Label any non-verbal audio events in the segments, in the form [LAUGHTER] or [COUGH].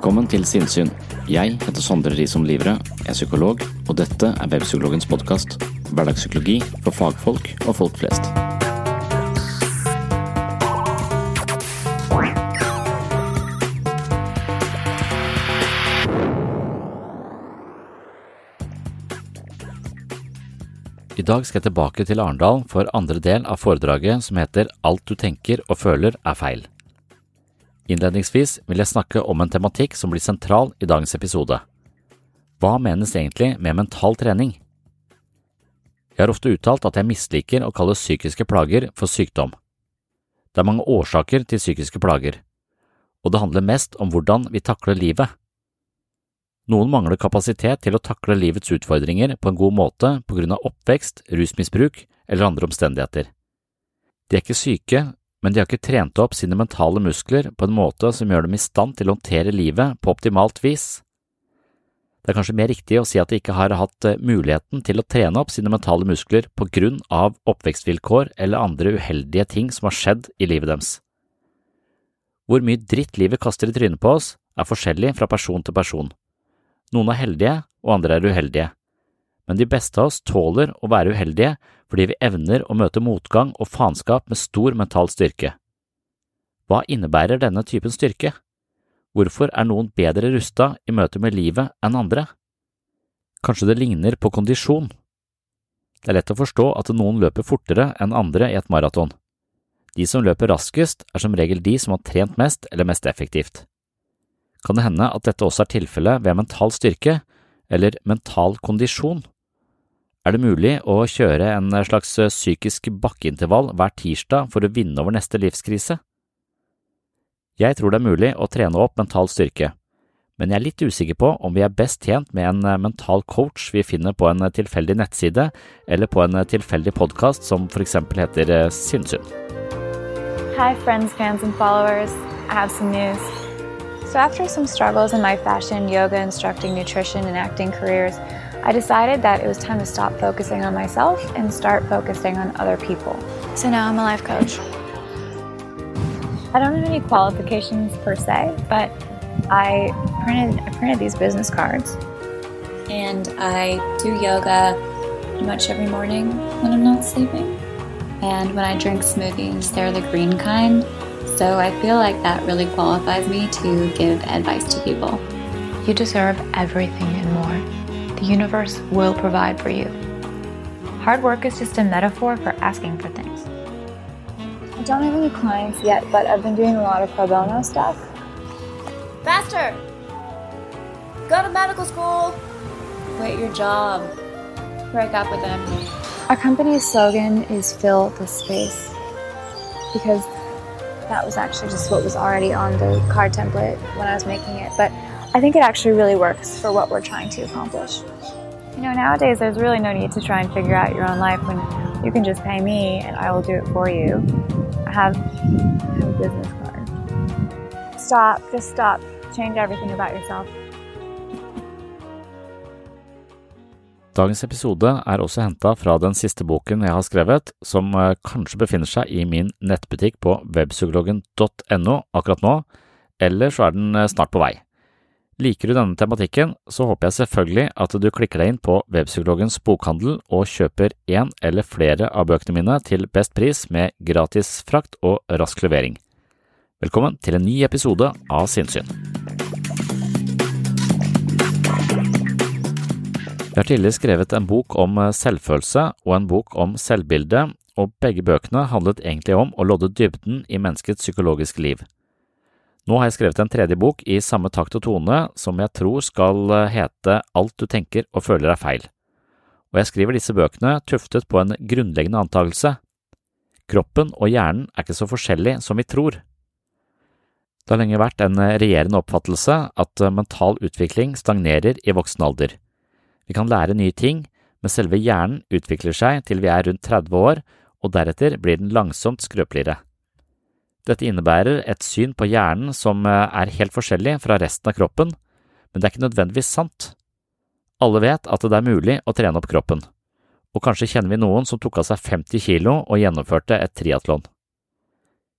Velkommen til Sinnsyn. Jeg heter Sondre Risom Livre, er psykolog, og dette er Webpsykologens podkast. Hverdagspsykologi for fagfolk og folk flest. I dag skal jeg tilbake til Arendal for andre del av foredraget som heter Alt du tenker og føler er feil. Innledningsvis vil jeg snakke om en tematikk som blir sentral i dagens episode. Hva menes egentlig med mental trening? Jeg har ofte uttalt at jeg misliker å kalle psykiske plager for sykdom. Det er mange årsaker til psykiske plager, og det handler mest om hvordan vi takler livet. Noen mangler kapasitet til å takle livets utfordringer på en god måte på grunn av oppvekst, rusmisbruk eller andre omstendigheter. De er ikke syke, men de har ikke trent opp sine mentale muskler på en måte som gjør dem i stand til å håndtere livet på optimalt vis. Det er kanskje mer riktig å si at de ikke har hatt muligheten til å trene opp sine mentale muskler på grunn av oppvekstvilkår eller andre uheldige ting som har skjedd i livet deres. Hvor mye dritt livet kaster i trynet på oss, er forskjellig fra person til person. Noen er heldige, og andre er uheldige. Men de beste av oss tåler å være uheldige fordi vi evner å møte motgang og faenskap med stor mental styrke. Hva innebærer denne typen styrke? Hvorfor er noen bedre rusta i møte med livet enn andre? Kanskje det ligner på kondisjon? Det er lett å forstå at noen løper fortere enn andre i et maraton. De som løper raskest, er som regel de som har trent mest eller mest effektivt. Kan det hende at dette også er tilfellet ved mental styrke, eller mental kondisjon? Er det mulig å kjøre en slags psykisk bakkeintervall hver tirsdag for å vinne over neste livskrise? Jeg tror det er mulig å trene opp mental styrke, men jeg er litt usikker på om vi er best tjent med en mental coach vi finner på en tilfeldig nettside eller på en tilfeldig podkast som for eksempel heter Sinnsyn. Hi, friends, fans, and followers. I have some news. So, after some struggles in my fashion, yoga, instructing, nutrition, and acting careers, I decided that it was time to stop focusing on myself and start focusing on other people. So now I'm a life coach. I don't have any qualifications per se, but I printed I printed these business cards. And I do yoga pretty much every morning when I'm not sleeping. And when I drink smoothies, they're the green kind. So I feel like that really qualifies me to give advice to people. You deserve everything and more. The universe will provide for you. Hard work is just a metaphor for asking for things. I don't have any clients yet, but I've been doing a lot of pro bono stuff. Faster! Go to medical school! Quit your job. Break up with him. Our company's slogan is fill the space because that was actually just what was already on the card template when I was making it. But I think it actually really works for what we're trying to accomplish. You know, nowadays there's really no need to try and figure out your own life when you can just pay me and I will do it for you. I have, have a business card. Stop, just stop. Change everything about yourself. Dagens episode er også henta fra den siste boken jeg har skrevet, som eh, kanskje befinner seg i min nettbutikk på webpsykologen.no akkurat nå, eller så er den eh, snart på vei. Liker du denne tematikken, så håper jeg selvfølgelig at du klikker deg inn på Webpsykologens bokhandel og kjøper én eller flere av bøkene mine til best pris med gratis frakt og rask levering. Velkommen til en ny episode av Sinnsyn. Jeg har tidligere skrevet en bok om eh, selvfølelse og en bok om selvbilde, og begge bøkene handlet egentlig om å lodde dybden i menneskets psykologiske liv. Nå har jeg skrevet en tredje bok i samme takt og tone som jeg tror skal eh, hete Alt du tenker og føler er feil, og jeg skriver disse bøkene tuftet på en grunnleggende antakelse. Kroppen og hjernen er ikke så forskjellig som vi tror. Det har lenge vært en regjerende oppfattelse at eh, mental utvikling stagnerer i voksen alder. Vi kan lære nye ting, men selve hjernen utvikler seg til vi er rundt 30 år, og deretter blir den langsomt skrøpeligere. Dette innebærer et syn på hjernen som eh, er helt forskjellig fra resten av kroppen, men det er ikke nødvendigvis sant. Alle vet at det er mulig å trene opp kroppen, og kanskje kjenner vi noen som tok av seg 50 kilo og gjennomførte et triatlon.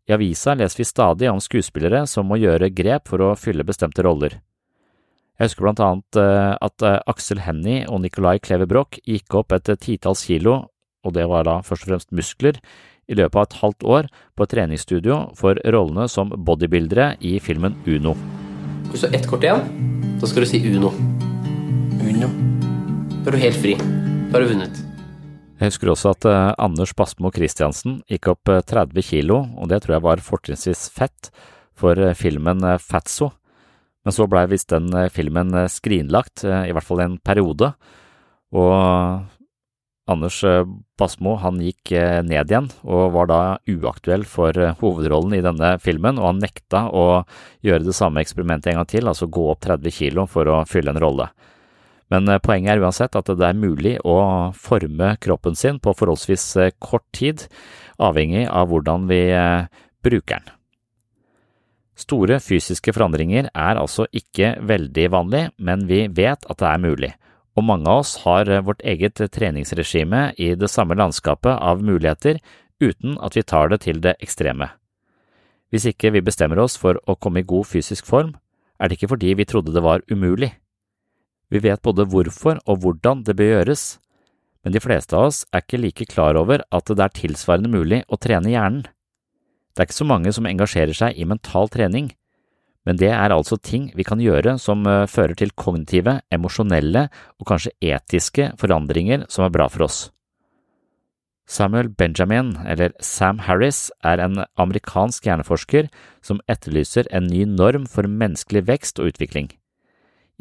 I avisa leser vi stadig om skuespillere som må gjøre grep for å fylle bestemte roller. Jeg husker blant annet eh, at eh, Aksel Hennie og Nicolai Broch gikk opp et titalls kilo, og det var da først og fremst muskler, i løpet av et halvt år på et treningsstudio for rollene som bodybuildere i filmen Uno. Hvis du har ett kort igjen, da skal du si Uno. Uno. Da er du helt fri. Da har du vunnet. Jeg husker også at Anders Basmo Christiansen gikk opp 30 kilo, og det tror jeg var fortrinnsvis fett, for filmen Fatso, men så blei visst den eh, filmen eh, skrinlagt, eh, i hvert fall en periode, og Anders Basmo han gikk ned igjen og var da uaktuell for hovedrollen i denne filmen, og han nekta å gjøre det samme eksperimentet en gang til, altså gå opp 30 kilo for å fylle en rolle. Men poenget er uansett at det er mulig å forme kroppen sin på forholdsvis kort tid, avhengig av hvordan vi bruker den. Store fysiske forandringer er altså ikke veldig vanlig, men vi vet at det er mulig, og mange av oss har vårt eget treningsregime i det samme landskapet av muligheter uten at vi tar det til det ekstreme. Hvis ikke vi bestemmer oss for å komme i god fysisk form, er det ikke fordi vi trodde det var umulig. Vi vet både hvorfor og hvordan det bør gjøres, men de fleste av oss er ikke like klar over at det er tilsvarende mulig å trene hjernen. Det er ikke så mange som engasjerer seg i mental trening, men det er altså ting vi kan gjøre som eh, fører til kognitive, emosjonelle og kanskje etiske forandringer som er bra for oss. Samuel Benjamin, eller Sam Harris, er en amerikansk hjerneforsker som etterlyser en ny norm for menneskelig vekst og utvikling.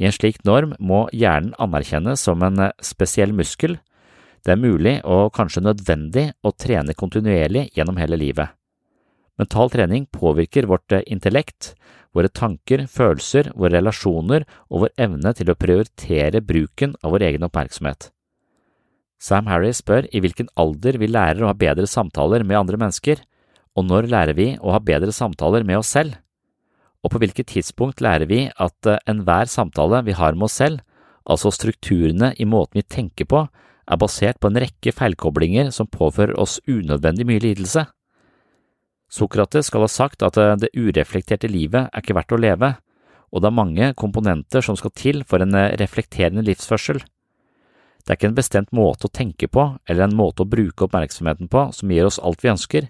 I en slik norm må hjernen anerkjennes som en eh, spesiell muskel. Det er mulig og kanskje nødvendig å trene kontinuerlig gjennom hele livet. Mental trening påvirker vårt eh, intellekt, våre tanker, følelser, våre relasjoner og vår evne til å prioritere bruken av vår egen oppmerksomhet. Sam Harris spør i hvilken alder vi lærer å ha bedre samtaler med andre mennesker, og når lærer vi å ha bedre samtaler med oss selv? Og på hvilket tidspunkt lærer vi at eh, enhver samtale vi har med oss selv, altså strukturene i måten vi tenker på, er basert på en rekke feilkoblinger som påfører oss unødvendig mye lidelse? Sokrates skal ha sagt at eh, det ureflekterte livet er ikke verdt å leve, og det er mange komponenter som skal til for en eh, reflekterende livsførsel. Det er ikke en bestemt måte å tenke på eller en måte å bruke oppmerksomheten på som gir oss alt vi ønsker,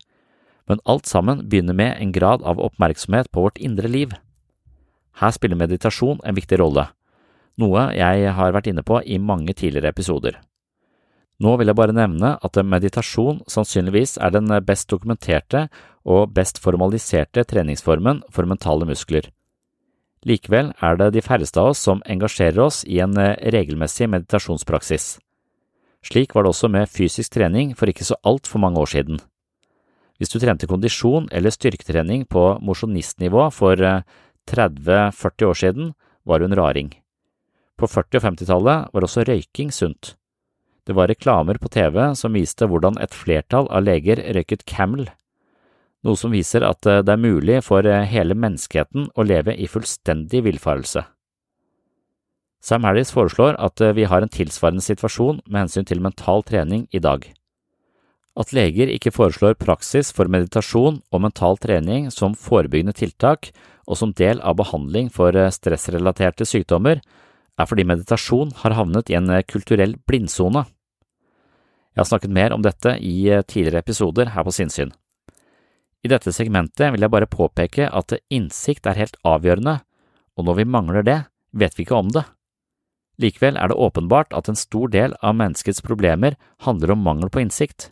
men alt sammen begynner med en grad av oppmerksomhet på vårt indre liv. Her spiller meditasjon en viktig rolle, noe jeg har vært inne på i mange tidligere episoder. Nå vil jeg bare nevne at meditasjon sannsynligvis er den best dokumenterte og best formaliserte treningsformen for mentale muskler. Likevel er det de færreste av oss som engasjerer oss i en regelmessig meditasjonspraksis. Slik var det også med fysisk trening for ikke så altfor mange år siden. Hvis du trente kondisjon eller styrketrening på mosjonistnivå for 30–40 år siden, var hun raring. På 40- og 50-tallet var også røyking sunt. Det var reklamer på TV som viste hvordan et flertall av leger røyket Camel, noe som viser at det er mulig for hele menneskeheten å leve i fullstendig villfarelse. Sam Harris foreslår at vi har en tilsvarende situasjon med hensyn til mental trening i dag. At leger ikke foreslår praksis for meditasjon og mental trening som forebyggende tiltak og som del av behandling for stressrelaterte sykdommer, er fordi meditasjon har havnet i en kulturell blindsone. Jeg har snakket mer om dette i tidligere episoder her på Sinnsyn. I dette segmentet vil jeg bare påpeke at innsikt er helt avgjørende, og når vi mangler det, vet vi ikke om det. Likevel er det åpenbart at en stor del av menneskets problemer handler om mangel på innsikt.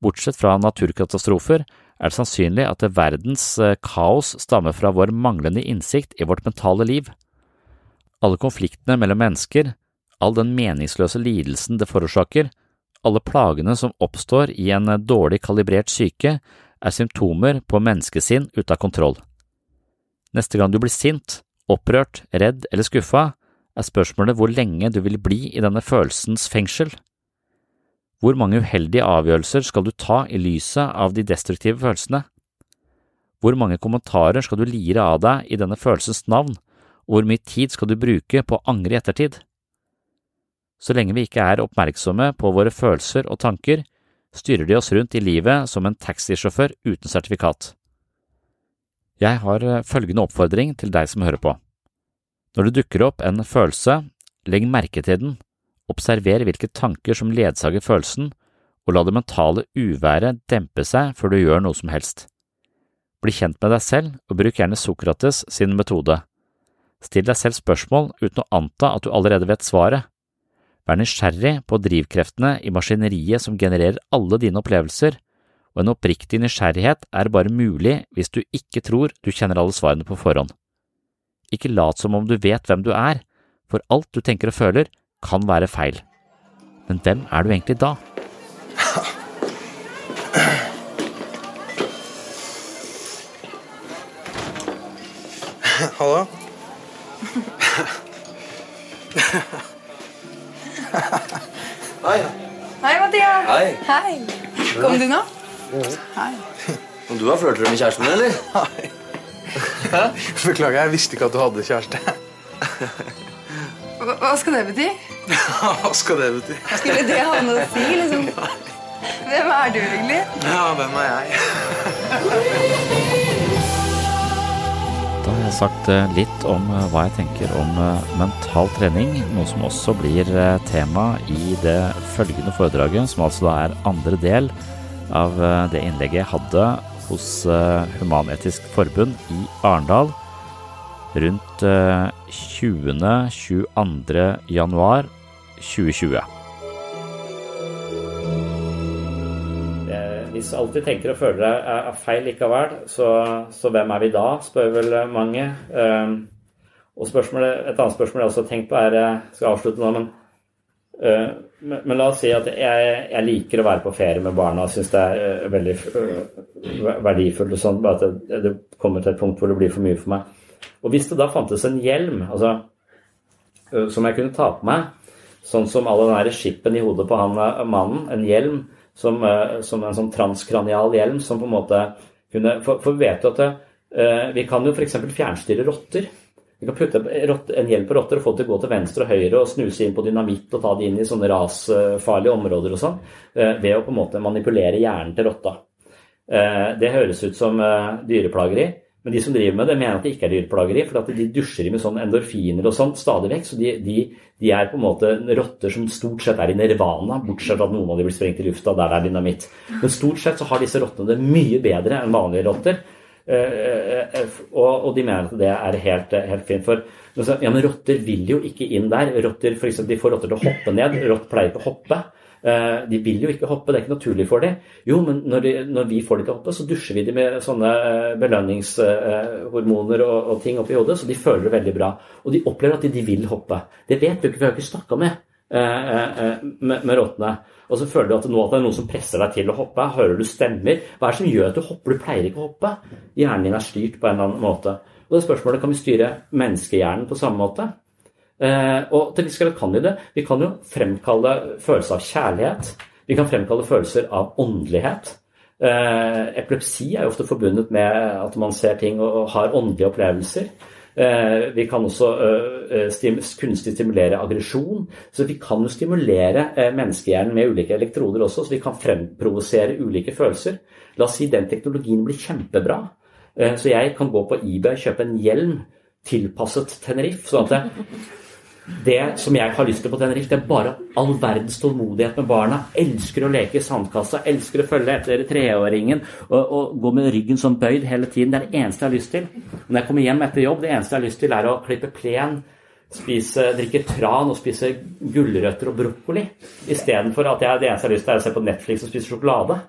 Bortsett fra naturkatastrofer er det sannsynlig at verdens kaos stammer fra vår manglende innsikt i vårt mentale liv. Alle konfliktene mellom mennesker, all den meningsløse lidelsen det forårsaker, alle plagene som oppstår i en dårlig kalibrert syke, er symptomer på menneskesinn ute av kontroll. Neste gang du blir sint, opprørt, redd eller skuffa, er spørsmålet hvor lenge du vil bli i denne følelsens fengsel. Hvor mange uheldige avgjørelser skal du ta i lyset av de destruktive følelsene? Hvor mange kommentarer skal du lire av deg i denne følelsens navn, hvor mye tid skal du bruke på å angre i ettertid? Så lenge vi ikke er oppmerksomme på våre følelser og tanker, styrer de oss rundt i livet som en taxisjåfør uten sertifikat. Jeg har følgende oppfordring til deg som hører på. Når det dukker opp en følelse, legg merke til den, observer hvilke tanker som ledsager følelsen, og la det mentale uværet dempe seg før du gjør noe som helst. Bli kjent med deg selv og bruk gjerne Sokrates sin metode. Still deg selv spørsmål uten å anta at du allerede vet svaret. Vær nysgjerrig på drivkreftene i maskineriet som genererer alle dine opplevelser, og en oppriktig nysgjerrighet er bare mulig hvis du ikke tror du kjenner alle svarene på forhånd. Ikke lat som om du vet hvem du er, for alt du tenker og føler kan være feil. Men hvem er du egentlig da? Hallo? Hei. Hei, Mathias. Hei. Hei. Kom du nå? Hei. Og du har flørter med kjæresten din, eller? Nei. Beklager, jeg visste ikke at du hadde kjæreste. Hva, hva skal det bety? [LAUGHS] Hva skal det bety? Skulle det ha noe å si, liksom? [LAUGHS] Hvem er du egentlig? Ja, hvem er jeg? [LAUGHS] Har sagt eh, litt om eh, hva jeg tenker om eh, mental trening, noe som også blir tema i det følgende foredraget, som altså da er andre del av det innlegget jeg hadde hos Human-Etisk Forbund i Arendal rundt 20.-22. Hvis alt vi tenker og føler er, feil likevel, så, så, hvem er vi da, spør vel mange. Um, og et annet spørsmål jeg også har tenkt på, er Jeg skal avslutte nå, men, uh, men, men, la oss si at jeg, jeg, liker å være på ferie med barna og syns det er uh, veldig uh, verdifullt og sånn, bare at det, det, kommer til et punkt hvor det blir for mye for meg. Og hvis det da fantes en hjelm altså, som jeg kunne ta på meg, sånn som all den der skippen i hodet på han mannen, en hjelm som, som en sånn transkranial hjelm som på en måte kunne For, for vet du at det, vi kan jo f.eks. fjernstyre rotter. Vi kan putte en hjelm på rotter og få det til å gå til venstre og høyre og snuse inn på dynamitt og ta det inn i sånne rasfarlige områder og sånn, ved å på en måte manipulere hjernen til rotta. Det høres ut som dyreplageri, men de som driver med det, mener at det ikke er dyreplageri, for at de dusjer med sånn endorfiner og sånt stadig vekk. Så de, de, de, er på en måte rotter som stort sett er i nirvana, bortsett fra at noen av dem blir sprengt i lufta der det er dynamitt. Men stort sett så har disse rottene det mye bedre enn vanlige rotter. Uh, uh, og, og, de mener at det er helt, helt fint. For ja, men rotter vil jo ikke inn der. Rotter, for eksempel, De får rotter til å hoppe ned. Rott pleier ikke å hoppe. Eh, de vil jo ikke hoppe, det er ikke naturlig for dem. Jo, men når, de, når vi får dem til å hoppe, så dusjer vi dem med sånne eh, belønningshormoner og, og ting oppi hodet, så de føler det veldig bra. Og de opplever at de, de vil hoppe. Det vet du ikke, vi har ikke snakka med, eh, med, med rottene. Og så føler du at, nå at det er noen som presser deg til å hoppe. Hører du stemmer? Hva er det som gjør at du hopper? Du pleier ikke å hoppe. Hjernen din er styrt på en eller annen måte. Og det spørsmålet kan vi styre menneskehjernen på samme måte. Eh, og til viss grad kan vi det. De kan jo fremkalle følelser av kjærlighet. Vi kan fremkalle følelser av åndelighet. Eh, epilepsi er jo ofte forbundet med at man ser ting og har åndelige opplevelser. Eh, vi kan også kunstig stimulere aggresjon. Så vi kan jo stimulere menneskehjernen med ulike elektroder også, så vi kan fremprovosere ulike følelser. La oss si den teknologien blir kjempebra. Så jeg kan gå på eBay og kjøpe en hjelm tilpasset Tenerife. sånn at det som jeg har lyst til på Tenerife, det er bare all verdens tålmodighet med barna. Elsker å leke i sandkassa, elsker å følge etter treåringen og, og, gå med ryggen som bøyd hele tiden. Det er det eneste jeg har lyst til. Når jeg kommer hjem etter jobb, det eneste jeg har lyst til, er å klippe plen, spise, drikke tran og spise gulrøtter og brokkoli. Istedenfor at jeg, det eneste jeg har lyst til, er å se på Netflix og spise sjokolade.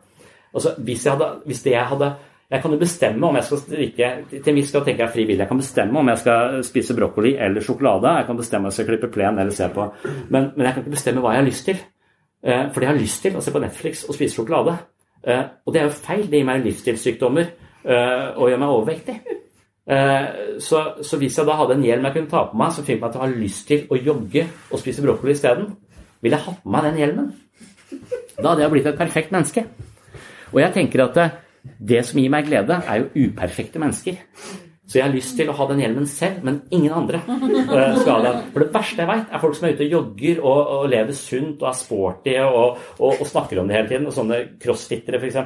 Altså, hvis, hadde, hvis det jeg hadde jeg kan jo bestemme om jeg skal drikke Til en viss grad tenker jeg frivillig. Jeg kan bestemme om jeg skal spise brokkoli eller sjokolade. Jeg kan bestemme om jeg skal klippe plen eller se på Men, men jeg kan ikke bestemme hva jeg har lyst til. Eh, fordi jeg har lyst til å se på Netflix og spise sjokolade. Eh, og det er jo feil. Det gir meg livsstilssykdommer eh, og gjør meg overvektig. Så, så, hvis jeg da hadde en hjelm jeg kunne ta på meg som fikk meg til å ha lyst til å jogge og spise brokkoli isteden, ville jeg hatt på meg den hjelmen. Da hadde jeg blitt et perfekt menneske. Og jeg tenker at det som gir meg glede, er jo uperfekte mennesker. Så jeg har lyst til å ha den hjelmen selv, men ingen andre eh, skal ha den. For det verste jeg veit, er folk som er ute og jogger og, og lever sunt og er sporty og, og, og, snakker om det hele tiden. Og sånne crossfittere, f.eks.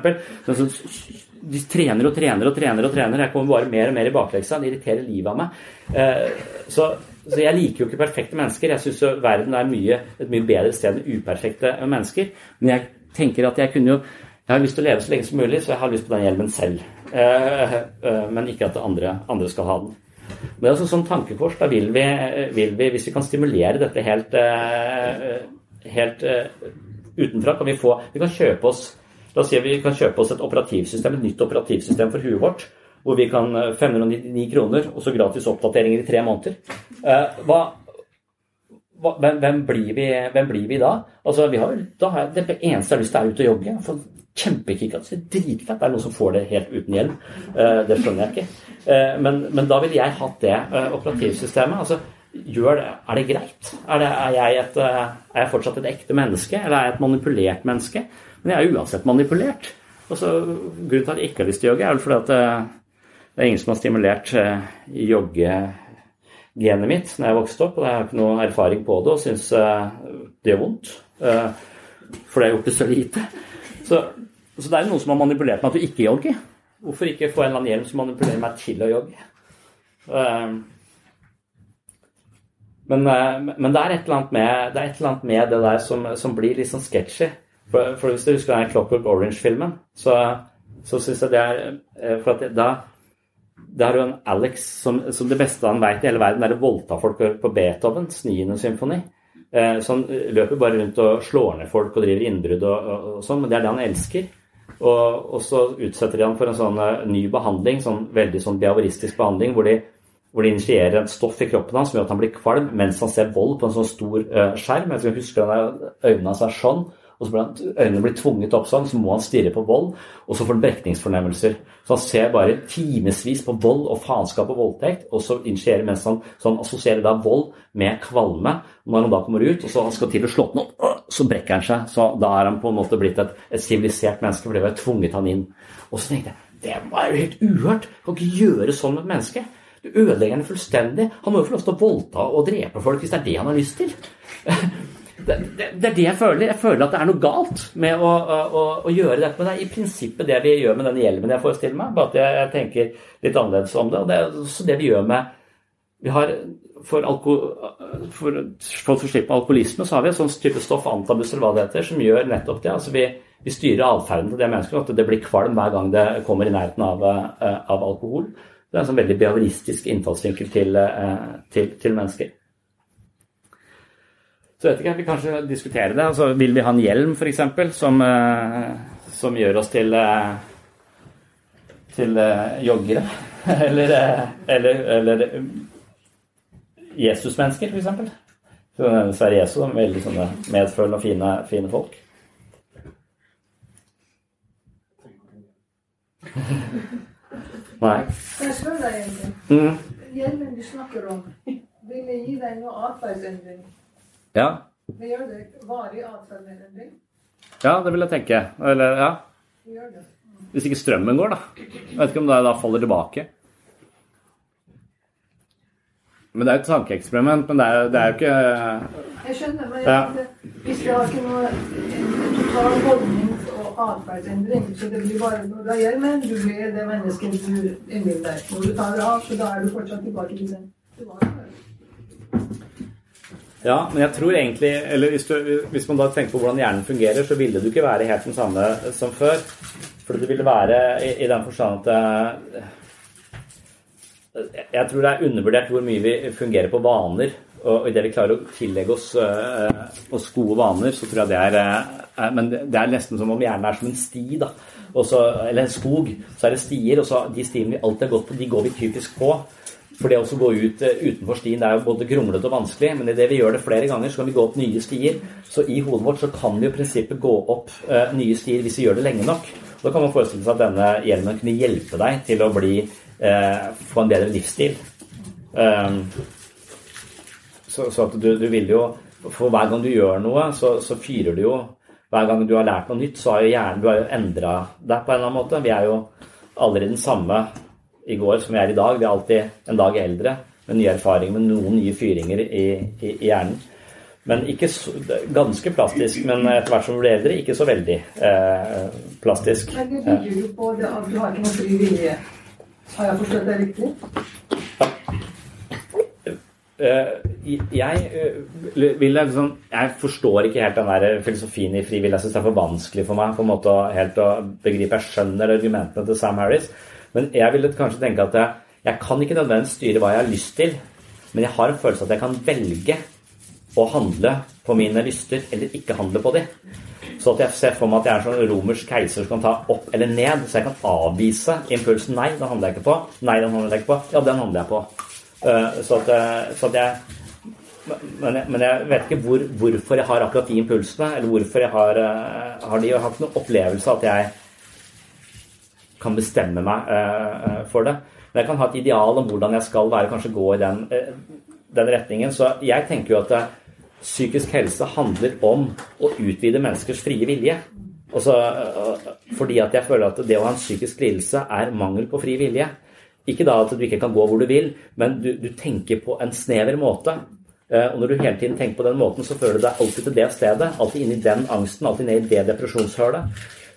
De trener og trener og trener og trener. Jeg kommer bare mer og mer i bakleksa. Det irriterer livet av meg. Eh, så, så jeg liker jo ikke perfekte mennesker. Jeg syns verden er mye, et mye bedre sted enn uperfekte mennesker. Men jeg tenker at jeg kunne jo jeg har lyst til å leve så lenge som mulig, så jeg har lyst på den hjelmen selv. Eh, eh, men ikke at andre, andre skal ha den. Men altså sånn tankekors. Da vil vi, vil vi, hvis vi kan stimulere dette helt, eh, helt utenfra, kan vi få Vi kan kjøpe oss La oss si vi kan kjøpe oss et operativsystem, et nytt operativsystem for huet vårt. Hvor vi kan 599 kroner og så gratis oppdateringer i tre måneder. Hva, hvem, hvem, blir vi, hvem, blir vi, da? Altså, har, da har jeg, det eneste jeg har lyst til, er ute og jogge. For kjempekick. Altså, dritfett. Det er noen som får det helt uten hjelm. Uh, det skjønner jeg ikke. Uh, men, men, da ville jeg hatt det uh, operativsystemet. altså gjør det, Er det greit? Er, det, er, jeg et, er, jeg fortsatt et ekte menneske, eller er jeg et manipulert menneske? Men jeg er uansett manipulert. Altså, grunnen til at jeg ikke har lyst til å jogge, er vel fordi at det er ingen som har stimulert joggegenet mitt når jeg vokste opp. Og jeg har ikke noe erfaring på det og syns det gjør vondt. For det har gjort det så lite. Så så det er jo noen som har manipulert meg til å ikke jogge. Hvorfor ikke få en eller annen hjelm som manipulerer meg til å jogge? Ehm, men, eh, men det, er et eller annet med det, annet med det der som, som, blir litt sånn sketchy. For, for, hvis du husker den Clockwork Orange-filmen, så, så syns jeg det er eh, For at da det er jo en Alex som, som det beste han veit i hele verden, er å voldta folk på Beethovens 9. symfoni. Eh, så han løper bare rundt og slår ned folk og driver innbrudd og, og, og sånn, men det er det han elsker. Og, og, så utsetter de ham for en sånn uh, ny behandling, sånn veldig sånn behavioristisk behandling, hvor de, hvor de initierer et stoff i kroppen hans som gjør at han blir kvalm mens han ser vold på en sånn stor uh, skjerm. Jeg skal huske at øynene av seg sånn, og så blir han, øynene blir tvunget opp sånn, så må han stirre på vold, og så får han brekningsfornemmelser. Så han ser bare timevis på vold og faenskap og voldtekt, og så initierer mens han, så han assosierer da vold med kvalme. Når han da kommer ut, og så han skal til å slå den opp, så brekker han seg. Så da er han på en måte blitt et, et sivilisert menneske, for det var tvunget han inn. Og så tenkte jeg det var jo helt uhørt. Du kan ikke gjøre sånn med et menneske. Du ødelegger henne fullstendig. Han må jo få lov til å voldta og drepe folk hvis det er det han har lyst til. [LAUGHS] Det, det, det, er det jeg føler. Jeg føler at det er noe galt med å, å, å, gjøre dette. Men det er i prinsippet det vi gjør med den hjelmen jeg forestiller meg. Bare at jeg, jeg tenker litt annerledes om det. Og det er også det vi gjør med vi har for, alko, for folk som slipper alkoholisme, så har vi et sånt type stoff, antabus eller hva det heter, som gjør nettopp det. Altså vi, vi styrer atferden til det mennesket, at det blir kvalm hver gang det kommer i nærheten av, eh, av alkohol. Det er en sånn veldig behavioristisk innfallsvinkel til, eh, til, til, mennesker. Så vet ikke, vi kanskje diskutere det. Altså, vil vi ha en hjelm, f.eks., som, eh, som gjør oss til, til joggere? [LAUGHS] eller, eller, eller Jesusmennesker, f.eks. Sverre Jesu, er veldig sånne medfølende og fine, fine folk. [LAUGHS] Nei. Jeg spørre deg? Mm. Hjelmen du snakker om, vil det gi deg noe atferdsendring? Ja. Det gjør det varig atferdsendring? ja, det vil jeg tenke. Eller, ja. Det gjør det. Hvis ikke strømmen går, da. Jeg vet ikke om det da faller tilbake. Men det er jo et tankeeksperiment. Men det er, det er jo ikke Jeg skjønner, men jeg Ja. hvis det har ikke noe total holdnings- og atferdsendring, så det blir bare når du har men du blir det mennesket du innbiller deg. Når du tar det av, så da er du fortsatt tilbake til den du var før. Ja, men jeg tror egentlig Eller hvis, du, hvis man da tenker på hvordan hjernen fungerer, så ville du ikke være helt den samme som før. For det ville være i, i den forstand at eh, Jeg tror det er undervurdert hvor mye vi fungerer på vaner. Og idet vi klarer å tillegge oss, eh, oss gode vaner, så tror jeg det er eh, Men det er nesten som om hjernen er som en sti, da. Også, eller en skog. Så er det stier, og så de stiene vi alltid har gått på, de går vi typisk på. For det å gå ut eh, utenfor stien det er jo både kronglete og vanskelig, men idet vi gjør det flere ganger, så kan vi gå opp nye stier. Så i hodet vårt så kan vi i prinsippet gå opp uh, nye stier hvis vi gjør det lenge nok. Da kan man forestille seg at denne hjelmen kunne hjelpe deg til å bli, uh, få en bedre livsstil. Um, så, så at du, du vil jo For hver gang du gjør noe, så, så fyrer du jo Hver gang du har lært noe nytt, så har jo hjernen Du har jo endra deg på en eller annen måte. Vi er jo aldri den samme i går som vi er i dag. Vi er alltid en dag eldre med nye erfaringer, med noen nye fyringer i, i, i hjernen. Men ikke så, ganske plastisk, men etter hvert som du blir eldre, ikke så veldig eh, plastisk. Men det bygger jo på det at du har ikke noe fri vilje. Har jeg forstått det riktig? Ja. jeg eh, liksom Jeg forstår ikke helt den der filosofien i frivillig. Jeg syns det er for vanskelig for meg på en måte helt å begripe. Jeg skjønner argumentene til Sam Harris, men jeg ville kanskje tenke at jeg, jeg kan ikke nødvendigvis styre hva jeg har lyst til, men jeg har en følelse at jeg kan velge å handle på mine lyster eller ikke handle på dem. Så at jeg ser for meg at jeg er en sånn romersk keiser som kan ta opp eller ned, så jeg kan avvise impulsen. Nei, den handler jeg ikke på. Nei, den handler jeg ikke på. Ja, den handler jeg på. Eh, Så at, eh, så at jeg men jeg, men jeg vet ikke hvor, hvorfor jeg har akkurat de impulsene, eller hvorfor jeg har, eh, har de. Jeg har ikke noen opplevelse av at jeg kan bestemme meg eh, for det. Men jeg kan ha et ideal om hvordan jeg skal være, kanskje gå i den, eh, den retningen. Så jeg tenker jo at eh, psykisk helse handler om å utvide menneskers frie vilje. Også, eh, fordi at jeg føler at det å ha en psykisk lidelse er mangel på fri vilje. Ikke da at du ikke kan gå hvor du vil, men du, du tenker på en snever måte. Eh, Og når du hele tiden tenker på den måten, så føler du deg alltid til det stedet. Alltid inni den angsten, alltid ned i det depresjonshølet.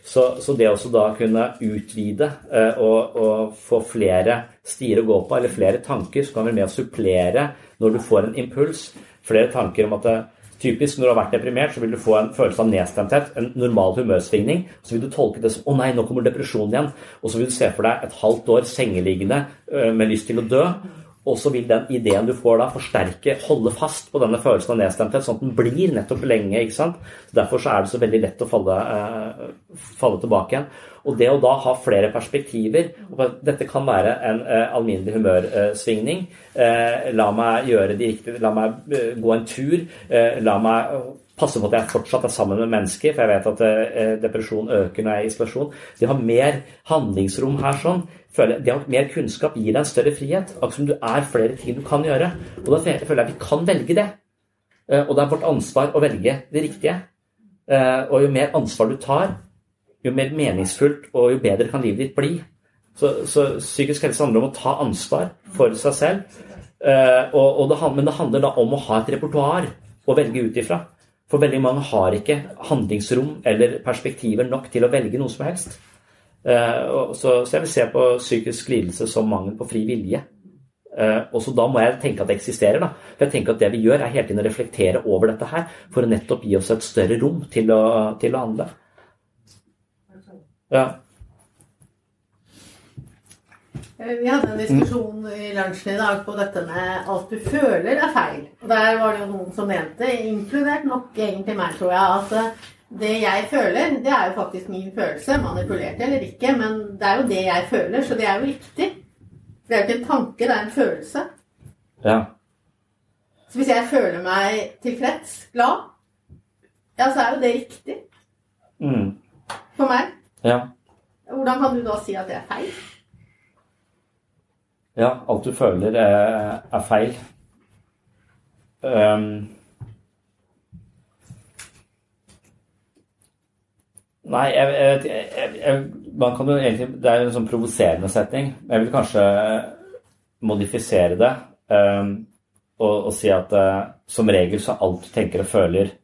Så, så det også da kunne utvide eh, og, og få flere stier å gå på, eller flere tanker, så kan være med å supplere når du får en impuls. Flere tanker om at det, Typisk når du har vært deprimert, så vil du få en følelse av nedstemthet, en normal humørsvingning. Så vil du tolke det som 'Å nei, nå kommer depresjonen igjen'. Og så vil du se for deg et halvt år sengeliggende øh, med lyst til å dø. Og så vil den ideen du får da, forsterke, holde fast på denne følelsen av nedstemthet, sånn at den blir nettopp lenge. ikke sant? Så Derfor så er det så veldig lett å falle, eh, falle tilbake igjen. Og det å da ha flere perspektiver og Dette kan være en eh, alminnelig humørsvingning. Eh, la meg gjøre de riktige La meg eh, gå en tur. Eh, la meg passe på at jeg fortsatt er sammen med mennesker, for jeg vet at eh, depresjon øker når jeg er i isolasjon. Det å ha mer handlingsrom her sånn, føler jeg, det å ha mer kunnskap gir deg en større frihet. Akkurat som du er flere ting du kan gjøre. Og da føler jeg vi kan velge det. Eh, Og det er vårt ansvar å velge det riktige. Eh, Og jo mer ansvar du tar, jo mer meningsfullt og jo bedre kan livet ditt bli. Så, så psykisk helse handler om å ta ansvar for seg selv. Eh, og, og det, men det handler da om å ha et repertoar å velge ut ifra. For veldig mange har ikke handlingsrom eller perspektiver nok til å velge noe som helst. Eh, så, jeg vil se på psykisk lidelse som mangel på fri vilje. Eh, og så da må jeg tenke at det eksisterer. da. For jeg tenker at det vi gjør, er hele tiden å reflektere over dette her for å nettopp gi oss et større rom til å, til å handle. Ja. Eh, Vi hadde en diskusjon i lunsjen i dag på dette med alt du føler er feil. Og der var det jo noen som mente, inkludert nok egentlig meg, tror jeg, at eh, det jeg føler, det er jo faktisk min følelse, manipulert eller ikke, men det er jo det jeg føler, så det er jo riktig. Det er jo ikke en tanke, det er en følelse. ja. Så hvis jeg føler meg tilfreds, glad, ja, så er jo det riktig Mm. for meg. ja. Hvordan kan du da si at det er feil? Ja, alt du føler, er, er feil. Um, nei, jeg, jeg, jeg, man kan jo egentlig Det er en sånn provoserende setting. Jeg vil kanskje modifisere det um, og, og, si at uh, som regel så er alt du tenker og føler,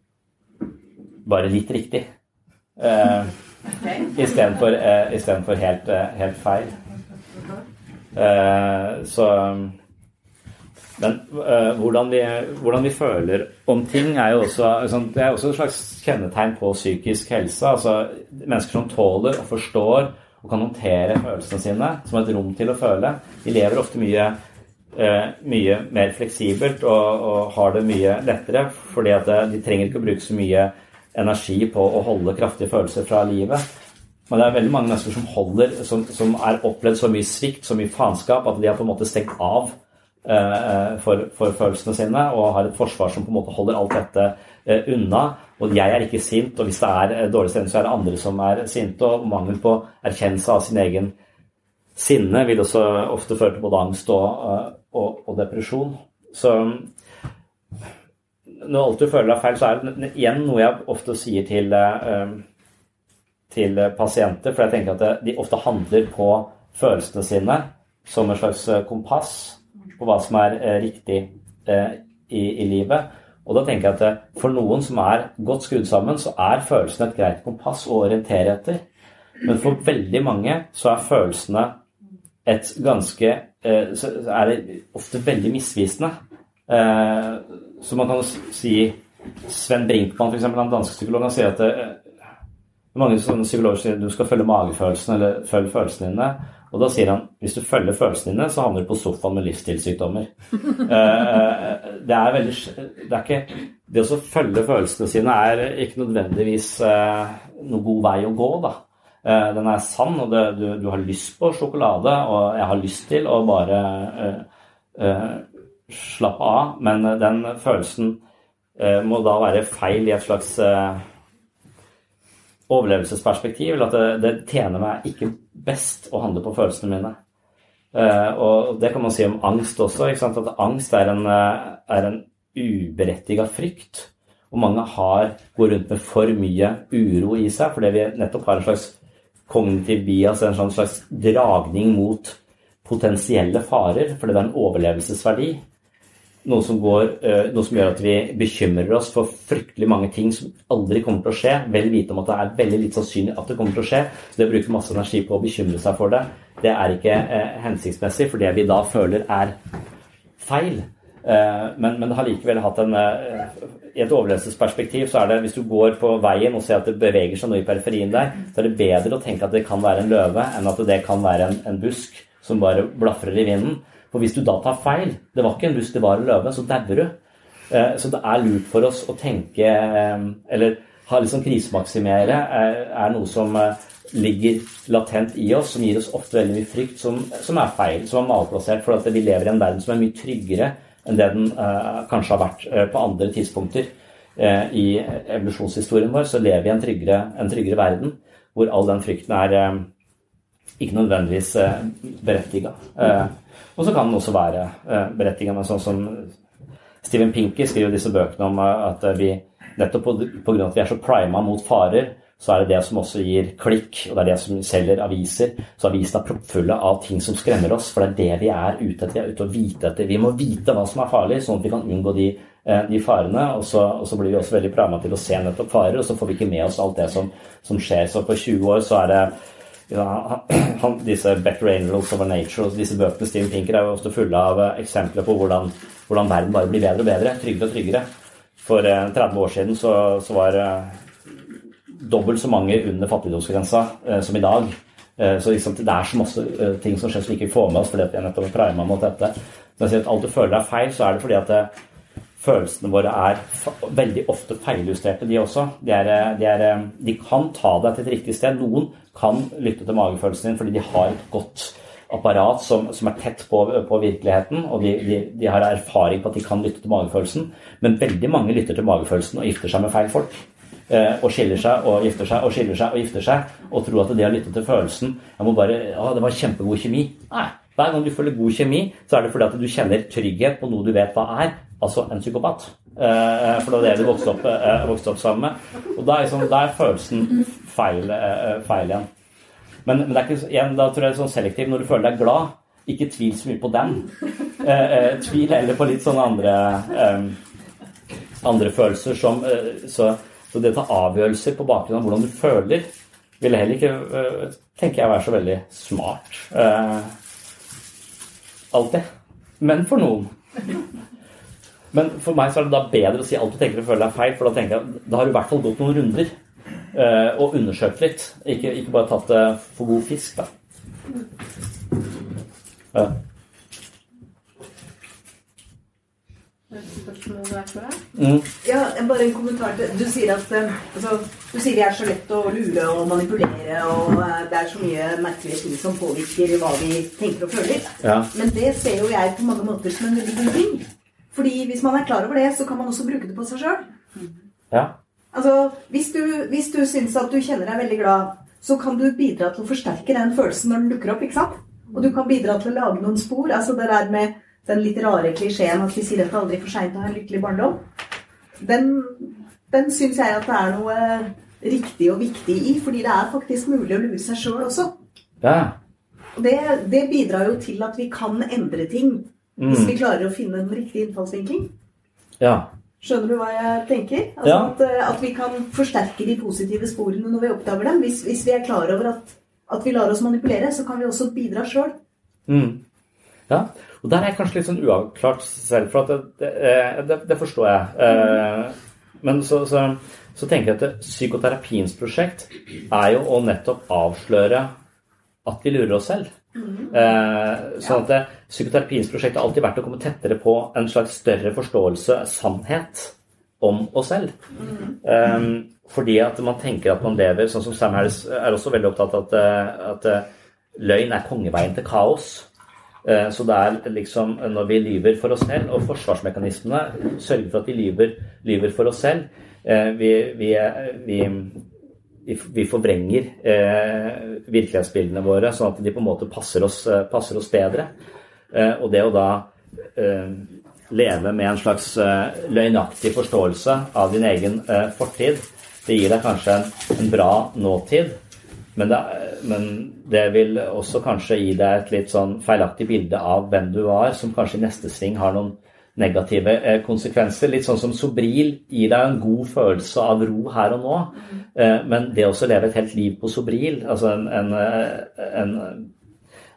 bare litt riktig. Uh, okay. Istedenfor uh, helt, uh, helt feil. Uh, så Men uh, hvordan, vi, hvordan, vi, føler om ting, er jo også, det er også et slags kjennetegn på psykisk helse. Altså mennesker som tåler og forstår og kan håndtere følelsene sine som et rom til å føle. De lever ofte mye, uh, mye mer fleksibelt og, og, har det mye lettere, fordi at de trenger ikke å bruke så mye energi på å holde kraftige følelser fra livet. Men det er veldig mange mennesker som holder, som, som er opplevd så mye svikt, så mye faenskap, at de har på en måte stengt av eh, for, for, følelsene sine og har et forsvar som på en måte holder alt dette eh, unna. Og jeg er ikke sint, og hvis det er eh, dårlig stemning, så er det andre som er sinte. Og mangel på erkjennelse av sin egen sinne vil også ofte føre til både angst og, eh, og, og depresjon. Så når alt du føler er feil, så er det igjen noe jeg ofte sier til eh, til pasienter, for jeg tenker at de ofte handler på følelsene sine som en slags eh, kompass på hva som er eh, riktig eh, i, i livet. Og da tenker jeg at for noen som er godt skrudd sammen, så er følelsene et greit kompass å orientere etter. Men for veldig mange så er følelsene et ganske Så er det ofte veldig misvisende. Så man kan si Sven Brinkmann, f.eks., den danske psykologen, sier at mange psykologer sier du skal følge magefølelsen eller følge følelsene dine. Og da sier han hvis du følger følelsene dine, så havner du på sofaen med livsstilssykdommer. [LAUGHS] Eh, det er veldig Det er ikke Det å følge følelsene sine er ikke nødvendigvis eh, noen god vei å gå, da. Eh, den er sann, og det, du, du, har lyst på sjokolade, og jeg har lyst til å bare uh, uh, slappe av, men den følelsen uh, må da være feil i et slags overlevelsesperspektiv, eller at det, det, tjener meg ikke best å handle på følelsene mine. Uh, og det kan man si om angst også. At angst er en, er en uberettiga frykt. Og mange har, går rundt med for mye uro i seg fordi vi nettopp har en slags kognitiv bias, en slags dragning mot potensielle farer, fordi det er en overlevelsesverdi noe som, går, eh, noe som, gjør at vi bekymrer oss for fryktelig mange ting som aldri kommer til å skje, vel vite om at det er veldig litt sannsynlig at det kommer til å skje. Så det å bruke masse energi på å bekymre seg for det, det er ikke eh, hensiktsmessig, for det vi da føler er feil. Eh, men, men det har likevel hatt en eh, I et overlevelsesperspektiv så er det hvis du går på veien og ser at det beveger seg noe i periferien der, så er det bedre å tenke at det kan være en løve, enn at det kan være en, en busk som bare blafrer i vinden. For hvis du da tar feil, det var ikke en buss, det var en løve, så dauer du. Eh, så det er lurt for oss å tenke eh, Eller ha liksom krisemaksimere er, er noe som eh, ligger latent i oss, som gir oss ofte veldig mye frykt, som, som er feil, som er malplassert. For at vi lever i en verden som er mye tryggere enn det den kanskje har vært på andre tidspunkter. I evolusjonshistorien vår så lever vi i en tryggere, en tryggere verden hvor all den frykten er ikke nødvendigvis berettiga. Og så kan den også være eh, berettiget, men sånn som Steven Pinky skriver disse bøkene om eh, at vi nettopp pga. at vi er så prima mot farer, så er det det som også gir klikk, og det er det som selger aviser. Så avisene er proppfulle av ting som skremmer oss, for det er det vi er ute etter. Vi er ute og vite etter. Vi må vite hva som er farlig, sånn at vi kan unngå de, eh, de farene. Og så, og så, blir vi også veldig prima til å se nettopp farer, og så får vi ikke med oss alt det som, som skjer. Så på 20 år så er det ja, han, disse Better Angels Over Nature disse bøkene Steven Pinker er jo ofte fulle av eh, eksempler på hvordan, hvordan, verden bare blir bedre og bedre, tryggere og tryggere. For eh, 30 år siden så, så var eh, dobbelt så mange under fattigdomsgrensa eh, som i dag. Eh, så liksom, det er så masse eh, ting som skjer som vi ikke får med oss fordi vi er nettopp prima mot dette. Så jeg sier at alt du føler er feil, så er det fordi at følelsene våre er veldig ofte feiljusterte, de også. De, er, de, er, de, kan ta deg til et riktig sted. Noen kan lytte til magefølelsen din fordi de har et godt apparat som, som er tett på, på virkeligheten, og de, de, har erfaring på at de kan lytte til magefølelsen. Men veldig mange lytter til magefølelsen og gifter seg med feil folk. Eh, og skiller seg og gifter seg og skiller seg og gifter seg og tror at det å lytte til følelsen jeg må bare, å, det var kjempegod kjemi. Nei, Hver gang du føler god kjemi, så er det fordi at du kjenner trygghet på noe du vet hva er, altså en psykopat. Eh, for det var det du vokste opp, eh, vokste opp sammen med. Og da er, liksom, da er følelsen feil, eh, feil igjen. Men, men, ikke, igjen, da tror jeg det er sånn selektiv. Når du føler deg glad, ikke tvil så mye på den. Eh, eh, tvil heller på litt sånne andre, eh, andre følelser som så, så, det å ta avgjørelser på bakgrunn av hvordan du føler, ville heller ikke, tenker jeg, være så veldig smart. alltid. Men for noen. Men for meg så er det da bedre å si alt du tenker og føler er feil, for da tenker jeg, da har du i hvert fall gått noen runder uh, og undersøkt litt. Ikke, ikke, bare tatt det for god fisk, da. Ja. Mm. Ja, bare en kommentar til Du sier at eh, altså, du sier det er så lett å lure og manipulere, og eh, det er så mye merkelige ting som påvirker hva vi tenker og føler. Ja. Men det ser jo jeg på mange måter som en veldig god ting. Fordi hvis man er klar over det, så kan man også bruke det på seg sjøl. Ja. Altså, hvis du, hvis du syns at du kjenner deg veldig glad, så kan du bidra til å forsterke den følelsen når den dukker opp. ikke sant? Og du kan bidra til å lage noen spor. Altså det der med den litt rare klisjeen at vi sier at det aldri er for seint å ha en lykkelig barndom. Den, den syns jeg at det er noe riktig og viktig i, fordi det er faktisk mulig å lure seg sjøl også. Ja. Det, det bidrar jo til at vi kan endre ting. Hvis vi klarer å finne den riktige innfallsvinkling. Ja. Skjønner du hva jeg tenker? Altså ja. at, eh, at, vi kan forsterke de positive sporene når vi oppdager dem. Hvis, hvis vi er klar over at, at, vi lar oss manipulere, så kan vi også bidra sjøl. Mm. Ja, og der er jeg kanskje litt sånn uavklart selv, for det, det, eh, det, det, forstår jeg. Eh, men så, så, så, tenker jeg at psykoterapiens prosjekt er jo å nettopp avsløre at vi lurer oss selv. Mm. Eh, at det, Psykoterapiens prosjekt har alltid vært å komme tettere på en slags større forståelse, sannhet, om oss selv. Mm. Eh, fordi at man tenker at man lever Sånn som Sam Harris er også veldig opptatt av at, eh, at eh, løgn er kongeveien til kaos. Eh, så det er liksom når vi lyver for oss selv, og forsvarsmekanismene sørger for at vi lyver, lyver for oss selv eh, vi, vi, vi vi forvrenger eh, virkelighetsbildene våre, sånn at de på en måte passer oss, eh, passer oss bedre. Eh, og det å da leve med en slags løgnaktig forståelse av din egen fortid, det gir deg kanskje en bra nåtid, men det, men det, vil også kanskje gi deg et litt sånn feilaktig bilde av hvem du var, som kanskje i neste sving har noen negative eh, konsekvenser. Litt sånn som Sobril gir deg en god følelse av ro her og nå. Eh, men det å leve et helt liv på Sobril, altså en, en, eh, en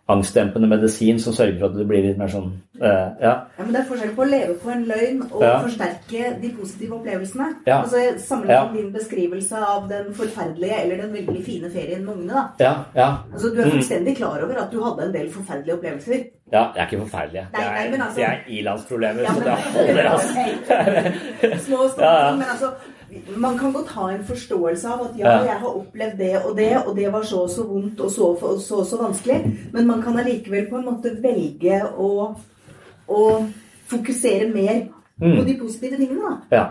angstdempende medisin som sørger for at du blir litt mer sånn uh, ja. ja. Men det er forskjell på å leve på en løgn og ja. forsterke de positive opplevelsene. Ja. Altså Sammenlignet ja. din beskrivelse av den forferdelige eller den veldig fine ferien med ungene. da. Ja, ja. Altså Du er mm. fullstendig klar over at du hadde en del forferdelige opplevelser. Ja, det er ikke forferdelige. Nei, nei, men altså, det er ilandsproblemer. Ja, men, så [LAUGHS] [LAUGHS] det holder, altså. Små og store men altså man kan godt ha en forståelse av at ja, jeg har opplevd det og det, og det var så og så vondt og så og så, så, vanskelig, men man kan allikevel på en måte velge å, å fokusere mer mm. på de positive tingene. da. Ja.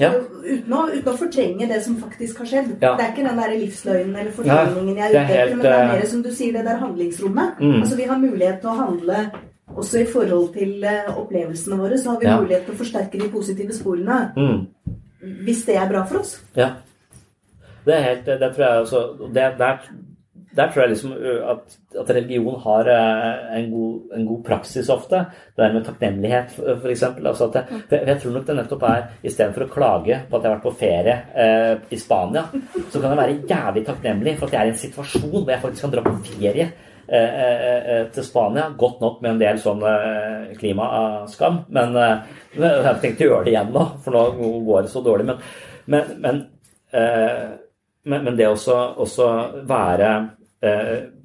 Ja. Uten, å, uten, å, fortrenge det som faktisk har skjedd. Ja. Det er ikke den der livsløgnen eller fortrengningen jeg er ute etter, men det er mer som du sier, det der handlingsrommet. Mm. Altså Vi har mulighet til å handle også i forhold til uh, opplevelsene våre, så har vi ja. mulighet til å forsterke de positive sporene. Mm hvis det er bra for oss. Ja. Det er helt, det tror jeg også det, der, der, tror jeg liksom at, at religion har en god, en god, praksis ofte. Det der med takknemlighet, f.eks. Altså at jeg, jeg, tror nok det nettopp er istedenfor å klage på at jeg har vært på ferie eh, i Spania, så kan jeg være jævlig takknemlig for at jeg er i en situasjon hvor jeg faktisk kan dra på ferie til Spania. Godt nok med en del sånn klimaskam. Men jeg har tenkt å gjøre det igjen nå, for nå går det så dårlig. Men, men, men, men det også, også være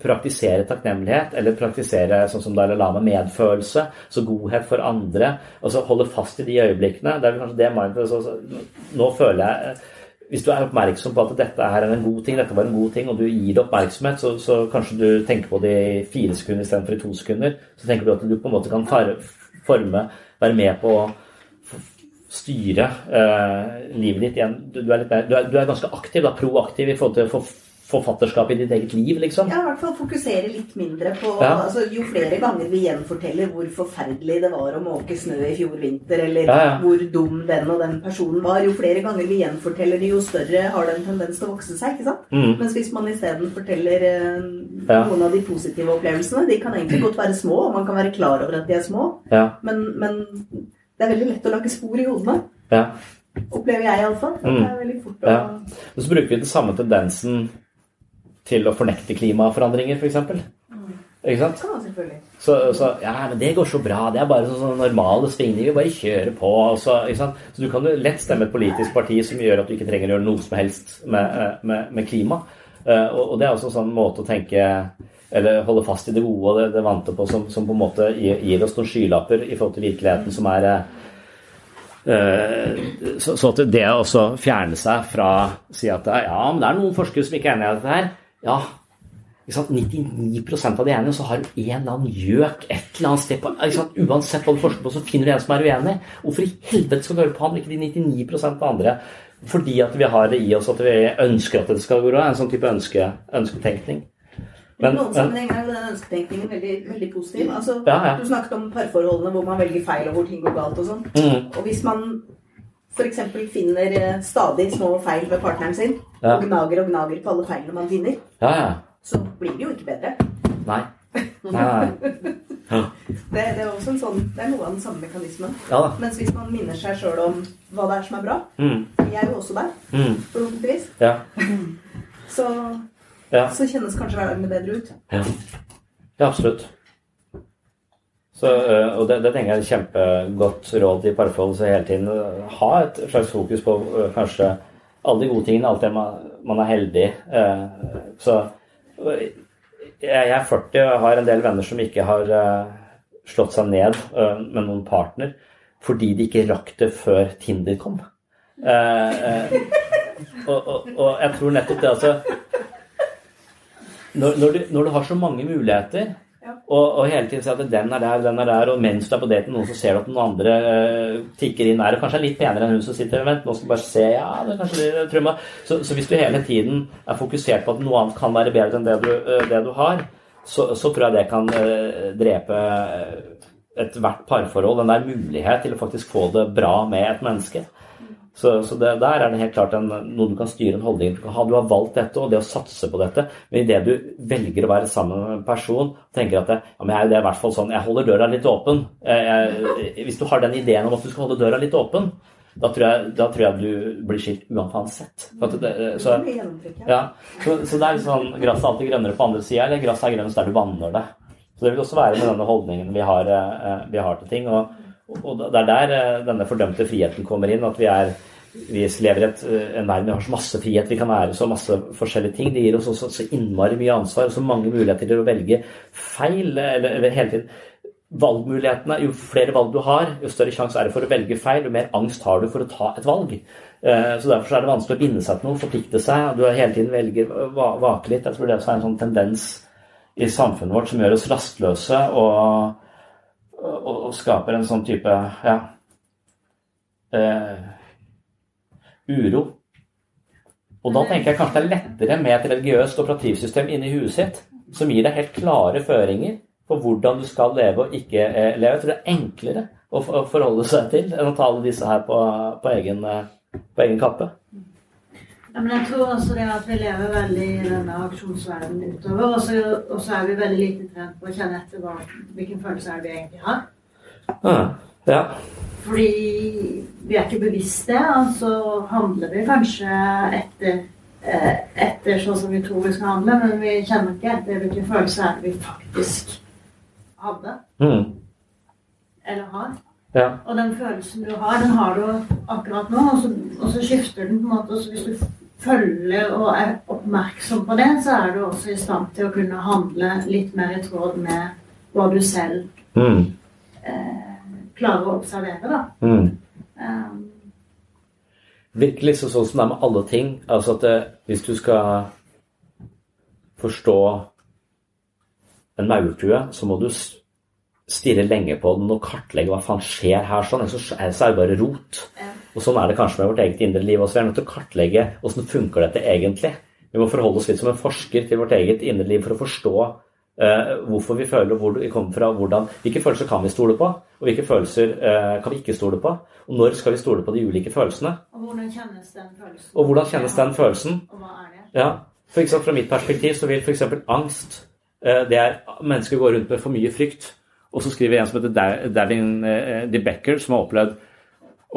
praktisere takknemlighet, eller praktisere sånn som Dalai Lama, medfølelse, så godhet for andre. og så holde fast i de øyeblikkene. Det er kanskje det mindfulness Nå føler jeg hvis du er oppmerksom på at dette er en god ting, dette var en god ting, og du gir det oppmerksomhet, så, så kanskje du tenker på det i fire sekunder istedenfor i to sekunder. Så tenker du at du på en måte kan forme, være med på å styre eh, livet ditt igjen. Du, du, er mer, du, er, du, er ganske aktiv, da, proaktiv i forhold til å forfatterskap i ditt eget liv, liksom. Ja, i hvert fall fokusere litt mindre på Ja. altså, Jo flere ganger vi gjenforteller hvor forferdelig det var å måke snø i fjor vinter, eller Ja, ja. hvor dum den og den personen var, jo flere ganger vi gjenforteller det, jo større har det en tendens til å vokse seg. ikke sant? Mm. Mens hvis man isteden forteller eh, noen av de positive opplevelsene De kan egentlig godt være små, og man kan være klar over at de er små, men, men det er veldig lett å lage spor i hodene. ja. Opplever jeg iallfall. Det Mm. er veldig fort å. Og så bruker vi den samme tendensen til å fornekte klimaforandringer, f.eks. Ikke sant? Ja. Så, så ja, men det går så bra. Det er bare sånne, sånne normale svingninger. Bare kjøre på. Så, så du kan jo lett stemme et politisk parti som gjør at du ikke trenger å gjøre noe som helst med, med, med klima. Eh, og, og det er også en sånn måte å tenke eller holde fast i det gode og det, det vante på, som, som på en måte gir, oss noen skylapper i forhold til virkeligheten, som er eh, eh, så, så at det å fjerne seg fra si at ja, men det er noen forskere som ikke er enig i dette her. Ja, ikke 99% av de enige, så har du en eller annen gjøk et eller annet sted på? Uansett hva du forsker på, så finner du en som er uenig. Hvorfor i helvete skal du høre på han, ikke de 99% av andre? Fordi at vi har det i oss at vi ønsker at det skal gå bra. En sånn type ønske, ønsketenkning. I noen sammenhenger er den ønsketenkningen veldig, veldig positiv. Altså, Ja, ja. Du snakket om parforholdene hvor man velger feil, og hvor ting går galt og sånn. Mm. Og hvis man f.eks. finner eh, stadig små feil ved partneren sin, Ja. og gnager og gnager på alle feilene man finner, Ja, ja. så blir det jo ikke bedre. Nei. Nei, nei. Det, det er også en sånn, det er noe av den samme mekanismen. Mens hvis man minner seg sjøl om hva det er som er bra Mm. Vi er jo også der, Mm. forhåpentligvis. Ja. Så, Ja. så kjennes kanskje hverdagen bedre ut. Ja, ja absolutt. Så, øh, og det, det tenker jeg er et kjempegodt råd i parforhold. Så hele tiden øh, ha et slags fokus på øh, kanskje alle de gode tingene, alt det man, man er heldig. Så jeg, er 40 og har en del venner som ikke har slått seg ned med noen partner fordi de ikke rakk det før Tinder kom. Eh, eh, og, og, og jeg tror nettopp det altså når, når, du, når du har så mange muligheter, og, og hele tiden si at den er der, den er der, og mens du er på date med noen, så ser du at noen andre uh, tikker inn der, og kanskje er litt penere enn hun som sitter Vent, nå skal du bare se, ja, det er kanskje det. Så, så hvis du hele tiden er fokusert på at noe annet kan være bedre enn det du, uh, det du har, så, så tror jeg det kan uh, drepe ethvert parforhold, den der mulighet til å faktisk få det bra med et menneske. Så, så det, der er det helt klart en, noe du kan styre en holdning du kan ha. Du har valgt dette, og det å satse på dette. Men idet du velger å være sammen med en person, tenker at det, ja, men jeg er i hvert fall sånn, jeg holder døra litt åpen. Eh, Jeg, hvis du har den ideen om at du skal holde døra litt åpen, da tror jeg, da tror jeg du blir skilt uansett. Det, så, Det ja. så, så det er litt sånn Gresset er alltid grønnere på andre sida, eller gresset er grønnest der du vanner det. Så det vil også være med denne holdningen vi har, eh, vi har til ting. Og, og det er der eh, denne fordømte friheten kommer inn. At vi er vi lever i eh, en verden vi har så masse frihet, vi kan være så masse forskjellige ting. Det gir oss også så innmari mye ansvar og så mange muligheter til å velge feil. Eller, eller hele tiden valgmulighetene, Jo flere valg du har, jo større sjanse er det for å velge feil, jo mer angst har du for å ta et valg. Eh, Så Derfor er det vanskelig å binde seg til noe, forplikte seg. Du hele tiden velger va- vake litt. Jeg tror det er en sånn tendens i samfunnet vårt som gjør oss rastløse og, og, og skaper en sånn type ja, eh, uro. Og da tenker jeg kanskje det er lettere med et religiøst operativsystem inni huet sitt, som gir deg helt klare føringer på hvordan du skal leve og ikke eh, leve. Jeg tror det er enklere å, å forholde seg til enn å ta alle disse her på, på, egen, eh, på egen kappe. Ja, men jeg tror også det at vi lever veldig i denne aksjonsverdenen utover, og så, er vi veldig lite trent på å kjenne etter hva, hvilken følelse er det vi egentlig har. Ja. ja. Fordi vi er ikke bevisst det, og så handler vi kanskje etter, eh, etter sånn som vi tror vi skal handle, men vi kjenner ikke etter hvilken følelse er det vi faktisk hadde, Mm. eller har. Ja. Og den følelsen du har, den har du akkurat nå, og så, og så skifter den på en måte. Og så hvis du følger og er oppmerksom på det, så er du også i stand til å kunne handle litt mer i tråd med hva du selv Mm. eh, klarer å observere, da. Mm. Um, Virkelig så, sånn som det er med alle ting. Altså at det, hvis du skal forstå en maurtue, så må du stirre lenge på den og kartlegge hva faen skjer her sånn. Ellers så er det bare rot. Og sånn er det kanskje med vårt eget indre liv også. Vi er nødt til å kartlegge åssen funker dette egentlig. Vi må forholde oss litt som en forsker til vårt eget indre liv for å forstå uh, hvorfor vi føler, hvor vi kommer fra, hvordan, hvilke følelser kan vi stole på, og hvilke følelser uh, kan vi ikke stole på. Og når skal vi stole på de ulike følelsene? Og hvordan kjennes den følelsen? Og hvordan kjennes den følelsen? Og hva er det? Ja, for eksempel, Fra mitt perspektiv så vil f.eks. angst uh, det er Mennesker går rundt med for mye frykt. Og så skriver en som heter Davin De Becker, som har opplevd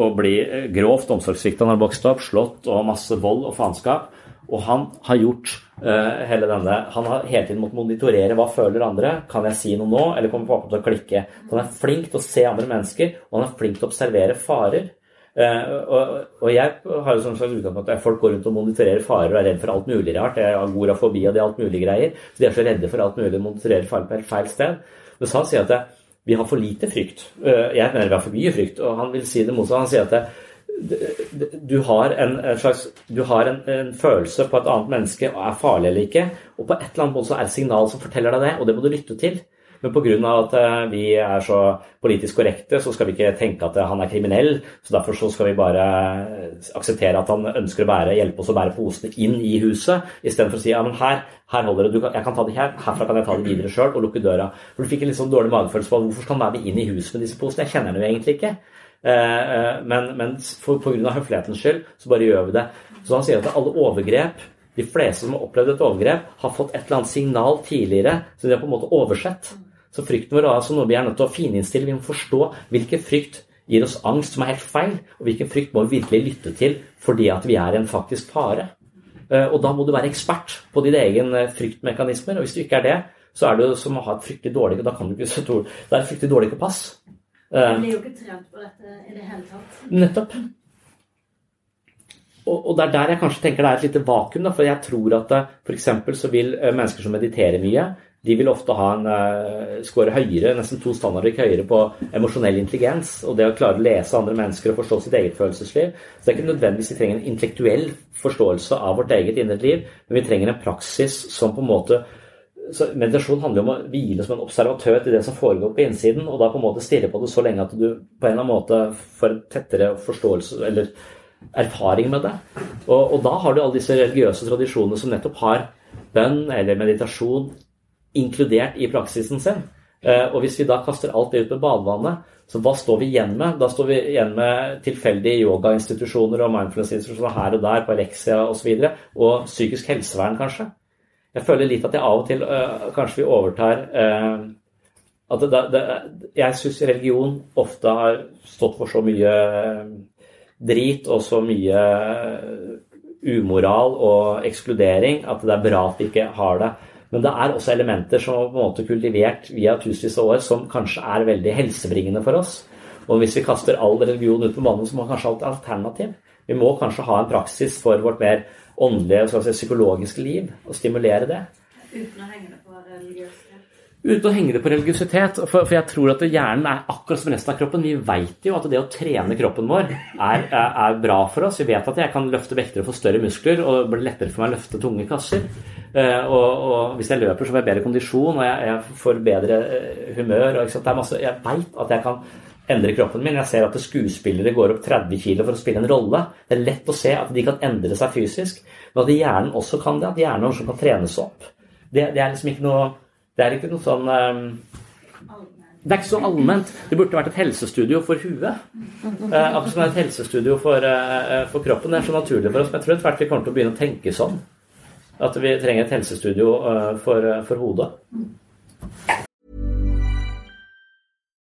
å bli grovt omsorgssvikta når han vokste opp, slått og masse vold og faenskap. Og han har gjort uh, hele denne Han har hele tiden måttet monitorere hva føler andre. Kan jeg si noe nå, eller kommer pappa til å klikke? Han er flink til å se andre mennesker, og han er flink til å observere farer. Uh, og, og, jeg har jo sånn slags utgangspunkt at folk går rundt og monitorerer farer og er redd for alt mulig rart. Jeg har agorafobi og det er alt mulig greier. Så de er så redde for alt mulig og monitorerer farer på helt feil sted. Men så han sier at vi har for lite frykt. Uh, jeg mener vi har for mye frykt, og han vil si det motsatte. Han sier at du har en, slags, du har en, en, følelse på et annet menneske og er farlig eller ikke. Og på et eller annet måte så er det et signal som forteller deg det, og det må du lytte til. Men pga. at eh, vi er så politisk korrekte, så skal vi ikke tenke at han er kriminell. Så derfor så skal vi bare akseptere at han ønsker å bære, hjelpe oss å bære posene inn i huset, istedenfor å si ja, men her, her holder det, kan, jeg kan ta det her, herfra kan jeg ta det videre sjøl, og lukke døra. For Du fikk en litt sånn dårlig magefølelse på hvorfor skal han være med inn i huset med disse posene. Jeg kjenner den jo egentlig ikke. men eh, men, men pga. høflighetens skyld så bare gjør vi det. Så han sier at alle overgrep de fleste som har opplevd et overgrep, har fått et eller annet signal tidligere som de har på en måte oversett. Så frykten vår er altså noe vi er nødt til å fininnstille. Vi må forstå hvilken frykt gir oss angst som er helt feil, og hvilken frykt må vi virkelig lytte til fordi at vi er en faktisk fare. Eh, og da må du være ekspert på dine egne fryktmekanismer. Og hvis du ikke er det, så er det som å ha et fryktelig dårlig Da kan du ikke Det er et fryktelig dårlig kompass. Men blir er jo ikke trent på dette i det hele tatt. Nettopp. Og, det er der jeg kanskje tenker det er et lite vakuum. Da, for jeg tror at f.eks. så vil eh, mennesker som mediterer mye, de vil ofte ha en uh, score høyere, nesten to standarder høyere på emosjonell intelligens og det å klare å lese andre mennesker og forstå sitt eget følelsesliv. Så det er ikke nødvendigvis vi trenger en intellektuell forståelse av vårt eget indre liv, men vi trenger en praksis som på en måte så meditasjon handler om å hvile som en observatør til det som foregår på innsiden, og da på en måte stirre på det så lenge at du på en eller annen måte får en tettere forståelse eller erfaring med det. Og, og da har du alle disse religiøse tradisjonene som nettopp har bønn eller meditasjon inkludert i praksisen sin. Eh, og hvis vi da kaster alt det ut med badevannet, så hva står vi igjen med? Da står vi igjen med tilfeldige yogainstitusjoner og mindfulness-institusjoner her og der på Alexia osv. Og, så og psykisk helsevern, kanskje. Jeg føler litt at jeg av og til øh, kanskje vi overtar øh, at det, det, Jeg syns religion ofte har stått for så mye drit og så mye umoral og ekskludering at det er bra at vi ikke har det. Men det er også elementer som er på en måte kultivert via tusenvis av år, som kanskje er veldig helsebringende for oss. Og hvis vi kaster all religion ut på banen, så må vi kanskje ha et alternativ. Vi må kanskje ha en praksis for vårt mer åndelige og si, psykologiske liv, og stimulere det. Uten å henge det på religiøsitet? Uten å henge det på religiøsitet. For, for jeg tror at hjernen er akkurat som resten av kroppen. Vi vet jo at det å trene kroppen vår er, er, bra for oss. Vi vet at jeg kan løfte vekter og få større muskler, og det blir lettere for meg å løfte tunge kasser. Uh, og, og, hvis jeg løper, så får jeg bedre kondisjon, og jeg, jeg får bedre uh, humør. Masse, jeg veit at jeg kan endre kroppen min. Jeg ser at skuespillere går opp 30 kg for å spille en rolle. Det er lett å se at de kan endre seg fysisk, men at hjernen også kan det. At hjernen også kan trenes opp. Det, det, er liksom ikke noe Det er ikke noe sånn um, det er ikke så allment. Det burde vært et helsestudio for huet. Eh, akkurat som det er et helsestudio for, eh, for, kroppen. Det er så naturlig for oss. Men jeg tror etter hvert vi kommer til å begynne å tenke sånn. At vi trenger et helsestudio eh, for, for hodet.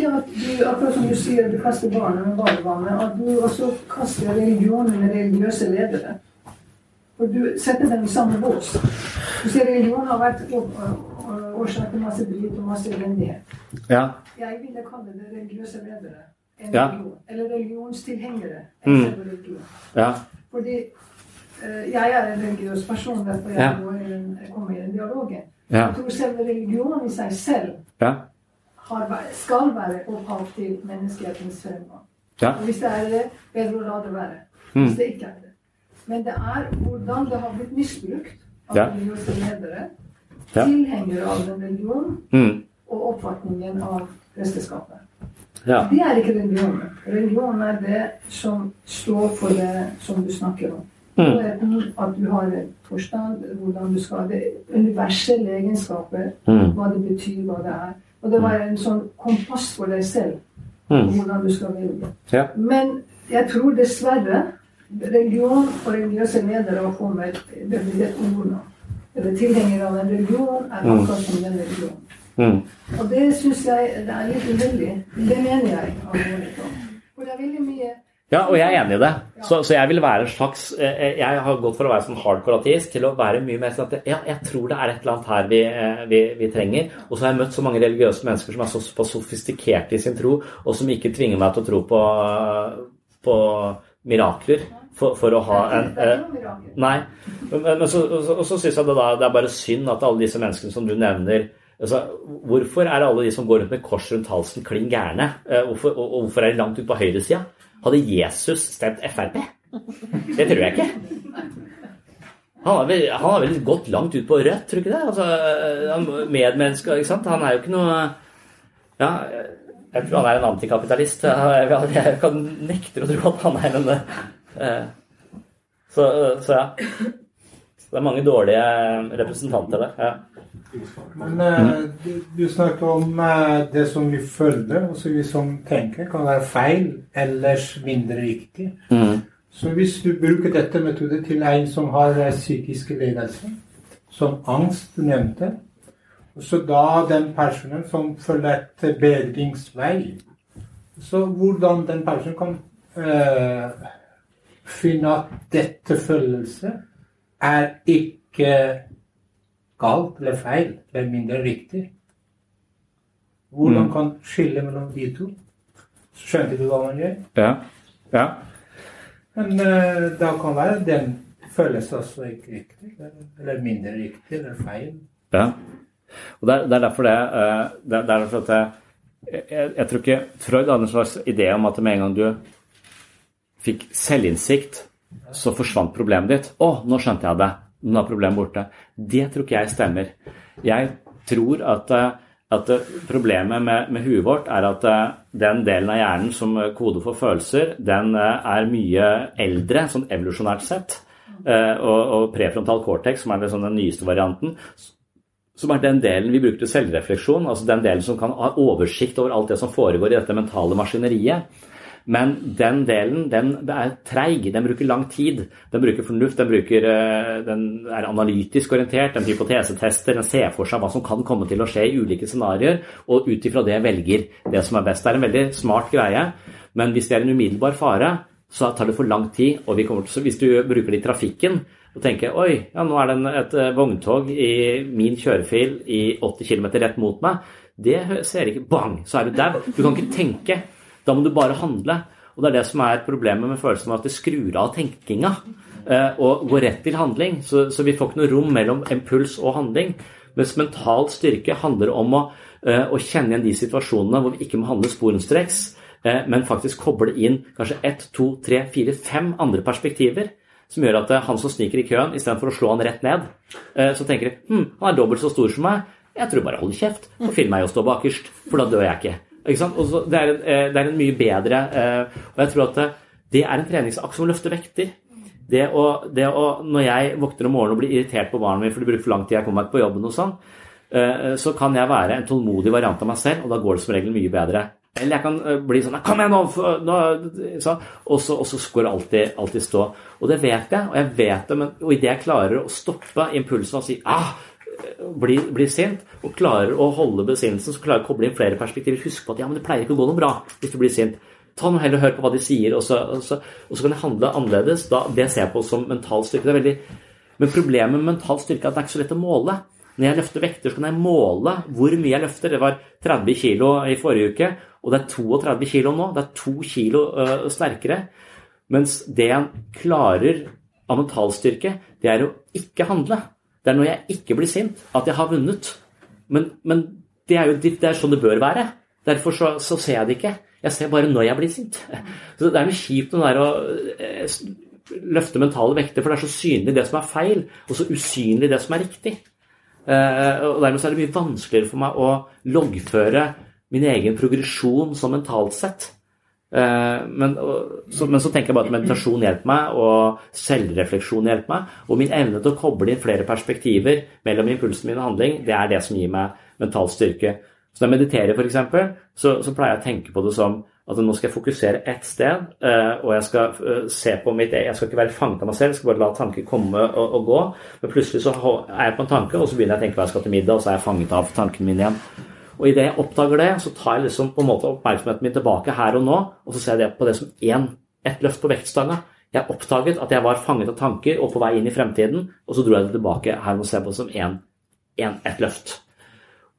Ikke at du, akkurat som du sier du kaster barnet med badevannet, at du også kaster religionen med religiøse ledere? For du setter dem i samme bås. Du ser religion har vært årsak til masse drit og masse elendighet. Ja. Jeg ville kalle det religiøse ledere. En Ja. religion. Eller religionstilhengere. Mm. religion. Ja. Fordi uh, jeg er en religiøs person, derfor jeg Ja. kommer i den dialogen. Ja. Jeg tror selve religionen i seg selv vært- skal være opphav til menneskehetens fremgang. Ja. Og hvis det er det, bedre å la det være. Mm. Hvis det ikke er det. Men det er hvordan det har blitt misbrukt av Ja. religiøse ledere, Ja. tilhengere av den religionen, Mm. og oppfatningen av presteskapet. Ja. Det er ikke religionen. Religion er det som står for det som du snakker om. Mm. At du har en forstand, hvordan du skal det universelle egenskaper, Mm. hva det betyr, hva det er. Og det var en sånn kompass for deg selv, om hvordan du skal velge. Ja. Men jeg tror dessverre religion og religiøse ledere har kommet Det blir et ord nå. Eller tilhengere av en religion er Mm. akkurat som den religionen. Mm. Og det syns jeg det er litt uheldig. Det mener jeg. For det er veldig mye Ja, og jeg er enig i det. Så, så jeg vil være en slags eh, Jeg har gått for å være sånn hardcore ateist til å være mye mer sånn at ja, jeg tror det er et eller annet her vi, eh, vi, vi trenger. Og så har jeg møtt så mange religiøse mennesker som er så såpass sofistikerte i sin tro, og som ikke tvinger meg til å tro på, på mirakler for, for å ha en eh. Nei. Men, men så, så, og så syns jeg det, da, det er bare synd at alle disse menneskene som du nevner altså, Hvorfor er alle de som går rundt med kors rundt halsen, klin gærne? Eh, Hvorfor, og, og hvorfor er de langt ute på høyresida? Hadde Jesus stemt Frp? Det tror jeg ikke. Han har vel, han har vel gått langt ut på rødt, tror du ikke det? Altså, han- medmenneske, ikke sant? Han er jo ikke noe Ja, jeg tror han er en antikapitalist. Jeg kan nekter å tro at han er en eh, så, så ja. Det er mange dårlige representanter der. Ja. Men eh, du, du snakket om eh, det som vi føler, og som vi som tenker, kan være feil, ellers mindre riktig. Mm. Så hvis du bruker dette metodet til en som har eh, psykiske lidelser, som angst du nevnte, så da den personen som følger et bedringsvei, så hvordan den personen kan eh, finne at dette følelse er ikke galt eller feil, eller mindre riktig. Hvordan Mm. kan skille mellom de to? Skjønte du hva man gjør? Ja. ja. Men uh, da kan være den føles også ikke riktig, eller, eller mindre riktig, eller feil. Ja. Og det er, det er derfor det, uh, det, er- det er derfor at jeg, jeg, jeg tror ikke Freud hadde en slags idé om at med en gang du fikk selvinnsikt, så forsvant problemet ditt. 'Å, nå skjønte jeg det. Nå er problemet borte.' Det tror ikke jeg stemmer. Jeg tror at, eh, at eh, problemet med, med huet vårt er at eh, den delen av hjernen som koder for følelser, den er mye eldre, sånn evolusjonært sett. Og, og prefrontal cortex, som er sånn den nyeste varianten, som er den delen vi bruker til selvrefleksjon, altså den delen som kan ha oversikt over alt det som foregår i dette mentale maskineriet. Men den delen den er treig, den bruker lang tid. Den bruker fornuft, den, bruker, eh, den er analytisk orientert, den hypotesetester, den ser for seg hva som kan komme til å skje i ulike scenarioer, og ut ifra det velger det som er best. Det er en veldig smart greie, men hvis det er en umiddelbar fare, så tar det for lang tid. og til, Hvis du bruker det i trafikken og tenker oi, ja, nå er det et eh, vogntog i min kjørefil i 80 km rett mot meg, det ser ser ikke Bang! Så er du der. Du kan ikke tenke. Da må du bare handle. Og det er det som er problemet med følelsen av at det skrur av tenkinga eh, og går rett til handling. Så, så vi får ikke noe rom mellom impuls og handling. Mens mental styrke handler om å, eh, å kjenne igjen de situasjonene hvor vi ikke må handle sporenstreks, eh, men faktisk koble inn kanskje ett, to, tre, fire, fem andre perspektiver. Som gjør at han som sniker i køen, istedenfor å slå han rett ned, så tenker hm, han er dobbelt så stor som meg. Jeg tror bare jeg holder kjeft og finner meg å stå bakerst, for da dør jeg ikke. Ikke sant? Så, det, er en, eh, det, er en, mye bedre eh, Og jeg tror at det, det er en treningsakt som løfter vekter. Det å, det å, når jeg våkner om morgenen og blir irritert på barna mine for det bruker for lang tid jeg kommer meg på jobben og sånn, eh, så kan jeg være en tålmodig variant av meg selv, og da går det som regel mye bedre. Eller jeg kan bli sånn Kom igjen, nå! nå og så, så går det alltid, alltid stå. Og det vet jeg, og jeg vet det, men idet jeg klarer å stoppe impulsen og si ah, blir, blir, sint, og klarer å holde besinnelsen, så klarer å koble inn flere perspektiver. Husk på at ja, men det pleier ikke å gå noe bra hvis du blir sint. Ta nå heller og hør på hva de sier, og så, og, så, og så, kan jeg handle annerledes. Da, det ser jeg på som mental styrke. Veldig... Men problemet med mental styrke er at det er ikke så lett å måle. Når jeg løfter vekter, så kan jeg måle hvor mye jeg løfter. Det var 30 kg i forrige uke, og det er 32 kg nå. Det er 2 kg uh, sterkere. Mens det jeg klarer av mental styrke, det er å ikke handle. Det er når jeg ikke blir sint, at jeg har vunnet. Men, men det er jo det er sånn det bør være. Derfor så, så, ser jeg det ikke. Jeg ser bare når jeg blir sint. [LAUGHS] Så Det er noe kjipt å eh, løfte mentale vekter, for det er så synlig det som er feil, og så usynlig det som er riktig. Eh, og Dermed er det mye vanskeligere for meg å loggføre min egen progresjon som mentalt sett. Eh, men så, men, så, tenker jeg bare at meditasjon hjelper meg, og selvrefleksjon hjelper meg. Og min evne til å koble inn flere perspektiver mellom impulsen min og handling, det er det som gir meg mental styrke. Så når jeg mediterer, f.eks., så, så pleier jeg å tenke på det som at nå skal jeg fokusere ett sted, eh, og jeg skal eh, se på mitt Jeg skal ikke være fanget av meg selv, jeg skal bare la tanker komme og, og, gå. Men plutselig så er jeg på en tanke, og så begynner jeg å tenke hva jeg skal til middag, og så er jeg fanget av tankene mine igjen. Og idet jeg oppdager det, så tar jeg liksom på en måte oppmerksomheten min tilbake her og nå, og så ser jeg det på det som én, ett løft på vektstanga. Jeg oppdaget at jeg var fanget av tanker og på vei inn i fremtiden, og så dro jeg det tilbake her og ser på det som én, ett løft.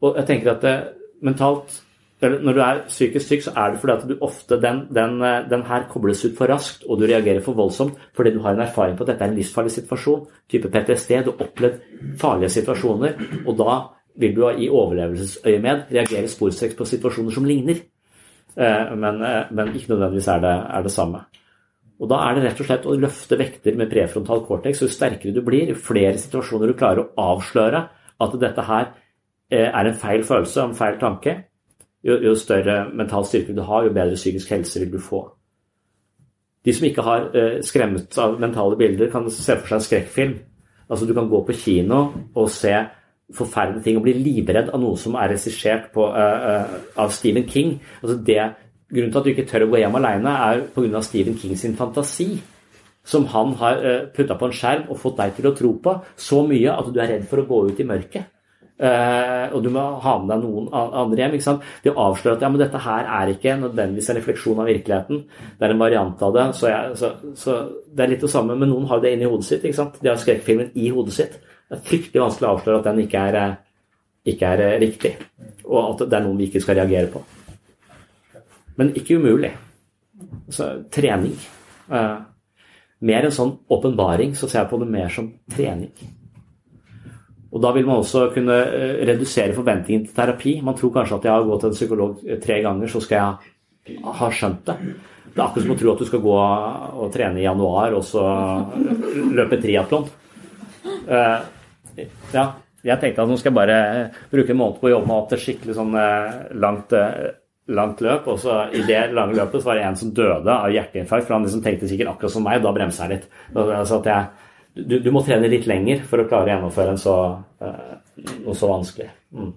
Og jeg tenker at det, mentalt når du er psykisk syk, så er det fordi at du ofte den, den, den, her kobles ut for raskt, og du reagerer for voldsomt fordi du har en erfaring på at dette er en livsfarlig situasjon. Type PTSD. Du har opplevd farlige situasjoner, og da vil du i overlevelsesøyemed reagere sporstreks på situasjoner som ligner, eh, men, eh, men ikke nødvendigvis er det, er det, samme. Og Da er det rett og slett å løfte vekter med prefrontal cortex. Jo sterkere du blir, jo flere situasjoner du klarer å avsløre at dette her eh, er en feil følelse, en feil tanke, jo, jo større mental styrke du har, jo bedre psykisk helse vil du få. De som ikke har skremt av mentale bilder, kan se for seg en skrekkfilm. Altså Du kan gå på kino og se forferdelige ting. Å bli livredd av noe som er regissert uh, uh, av Stephen King. Altså det, grunnen til at du ikke tør å gå hjem alene, er pga. Stephen King sin fantasi. Som han har uh, eh, putta på en skjerm og fått deg til å tro på så mye at du er redd for å gå ut i mørket. Uh, og du må ha med deg noen andre hjem. ikke sant? Det å at ja, men dette her er ikke nødvendigvis en refleksjon av virkeligheten. Det er en variant av det. Så, jeg, så, så Det er litt det samme, men noen har det inni hodet sitt. ikke sant? De har skrekkfilmen i hodet sitt. Det er fryktelig vanskelig å avsløre at den ikke er, eh, ikke er eh, riktig, og at det er noe vi ikke skal reagere på. Men ikke umulig. Altså, trening. Uh, mer en sånn åpenbaring, så ser jeg på det mer som trening. Og Da vil man også kunne redusere forventningen til terapi. Man tror kanskje at jeg har gått til en psykolog tre ganger, så skal jeg ha skjønt det. Det er akkurat som å tro at du skal gå og trene i januar og så løpe triatlon. Ja, jeg tenkte at nå skal jeg bare bruke en måned på å jobbe meg opp til skikkelig sånn eh, langt, eh, langt løp. Og så i det lange løpet så var det en som døde av hjerteinfarkt. For han liksom tenkte sikkert akkurat som meg, da bremsa jeg litt. Altså at jeg, du, du, må trene litt lenger for å klare å gjennomføre en så, noe så vanskelig. Mm.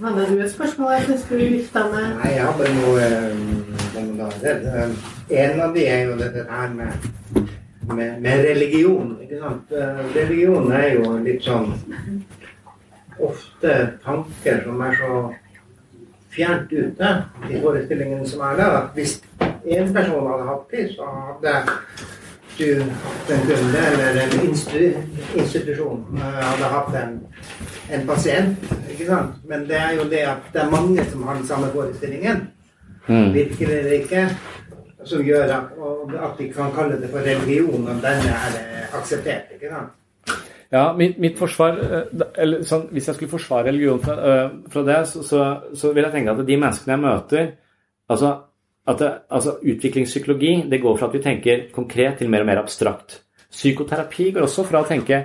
Hadde du et spørsmål jeg syns du vifta med? Nei, jeg har bare noe um. En av de er jo dette her med, med, med religion. ikke sant? Eh, religion er jo litt sånn ofte tanker som er så fjernt ute i forestillingene som er der, at hvis én person hadde hatt det, så hadde hatt kunde eller den institusjon eh, hadde hatt en en pasient. ikke sant? Men det er jo det at det er mange som har den samme forestillingen. Mm. Virker det eller ikke? Som gjør at, at de kan kalle det for religion, og denne er akseptert. ikke sant? Ja, mitt, mitt forsvar eh, eller sånn, Hvis jeg skulle forsvare religion fra, øh, fra det, så, så, så, vil jeg tenke at de menneskene jeg møter altså at det, altså, utviklingspsykologi det går fra at vi tenker konkret til mer og mer abstrakt. Psykoterapi går også fra å tenke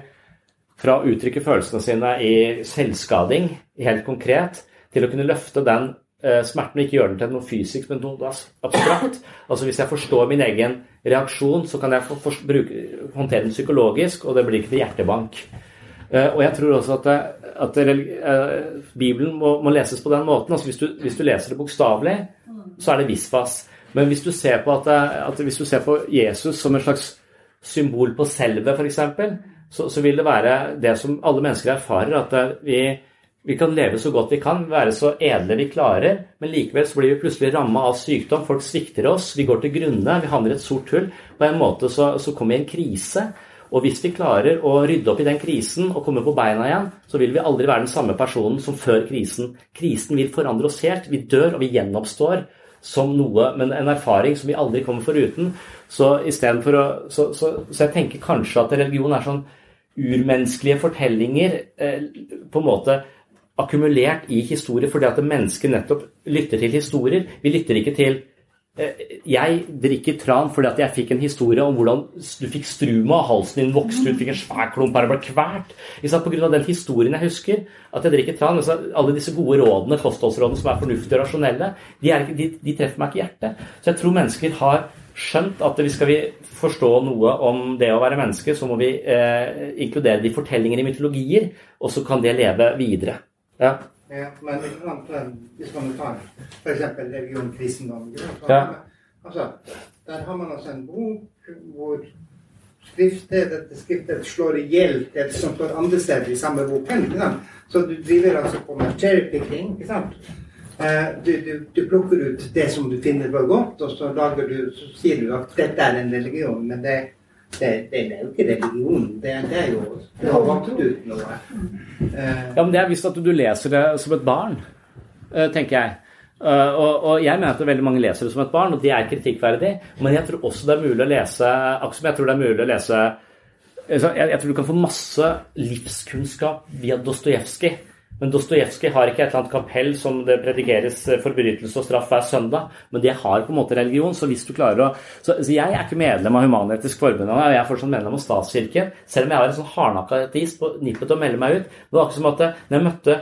fra å uttrykke følelsene sine i selvskading, helt konkret, til å kunne løfte den eh, smerten og ikke gjøre den til noe fysisk, men noe abstrakt. Altså Hvis jeg forstår min egen reaksjon, så kan jeg for, for, bruke, håndtere den psykologisk, og det blir ikke til hjertebank. Eh, og jeg tror også at, at eh, Bibelen må, må, leses på den måten. altså Hvis du, hvis du leser det bokstavelig, så er det visvas. Men hvis du ser på, at, at hvis du ser på Jesus som en slags symbol på selve, f.eks., så, så vil det være det som alle mennesker erfarer, at vi, vi kan leve så godt vi kan, være så edle vi klarer, men likevel så blir vi plutselig ramma av sykdom. Folk svikter oss, vi går til grunne, vi havner i et sort hull. På en måte så, så kommer vi i en krise. Og hvis vi klarer å rydde opp i den krisen og komme på beina igjen, så vil vi aldri være den samme personen som før krisen. Krisen vil forandre oss helt. Vi dør, og vi gjenoppstår som noe, men en erfaring som vi aldri kommer foruten. Så, for å, så, så, så jeg tenker kanskje at religion er sånn urmenneskelige fortellinger eh, på en måte akkumulert i historie fordi at mennesket nettopp lytter til historier. Vi lytter ikke til Jeg drikker tran fordi at jeg fikk en historie om hvordan du fikk struma, halsen din vokste ut, fikk en svær klump her og ble kvalt. Pga. den historien jeg husker, at jeg drikker tran. Altså alle disse gode rådene, kostholdsrådene som er fornuftige og rasjonelle, de, er, de, de treffer meg ikke i hjertet. Så jeg tror mennesker har skjønt at hvis skal vi forstå noe om det å være menneske, så må vi eh, inkludere de fortellinger i mytologier, og så kan det leve videre. Ja. Ja men hvis man tar f.eks. religion kristendom ja. altså, Der har man altså en bok hvor skriftet, skriftet slår i hjel det som står andre steder i samme boken. Så du driver altså på med cherrypicking. ikke sant? Eh, du, du, du, plukker ut det som du finner var godt, og så, du, så, sier du at dette er en religion. Men det, det, det er jo ikke religion. Det, det er jo det har valgt ut noe. Ja, men det er visst at du leser det som et barn, eh, tenker jeg. Uh, og, og, jeg mener at veldig mange leser det som et barn, og det er kritikkverdig. Men jeg tror også det er mulig å lese akkurat som jeg tror det er mulig å lese altså, jeg, jeg, tror du kan få masse livskunnskap via Dostojevskij men Dostojevskij har ikke et eller annet kapell som det predikeres eh, forbrytelse og straff hver søndag, men de har på en måte religion. Så hvis du klarer å Så, så jeg er ikke medlem av Human-Etisk Forbund, og jeg er fortsatt medlem av statskirken, selv om jeg har en sånn hardnakka ateist på nippet til å melde meg ut. Det var akkurat som at eh, når jeg møtte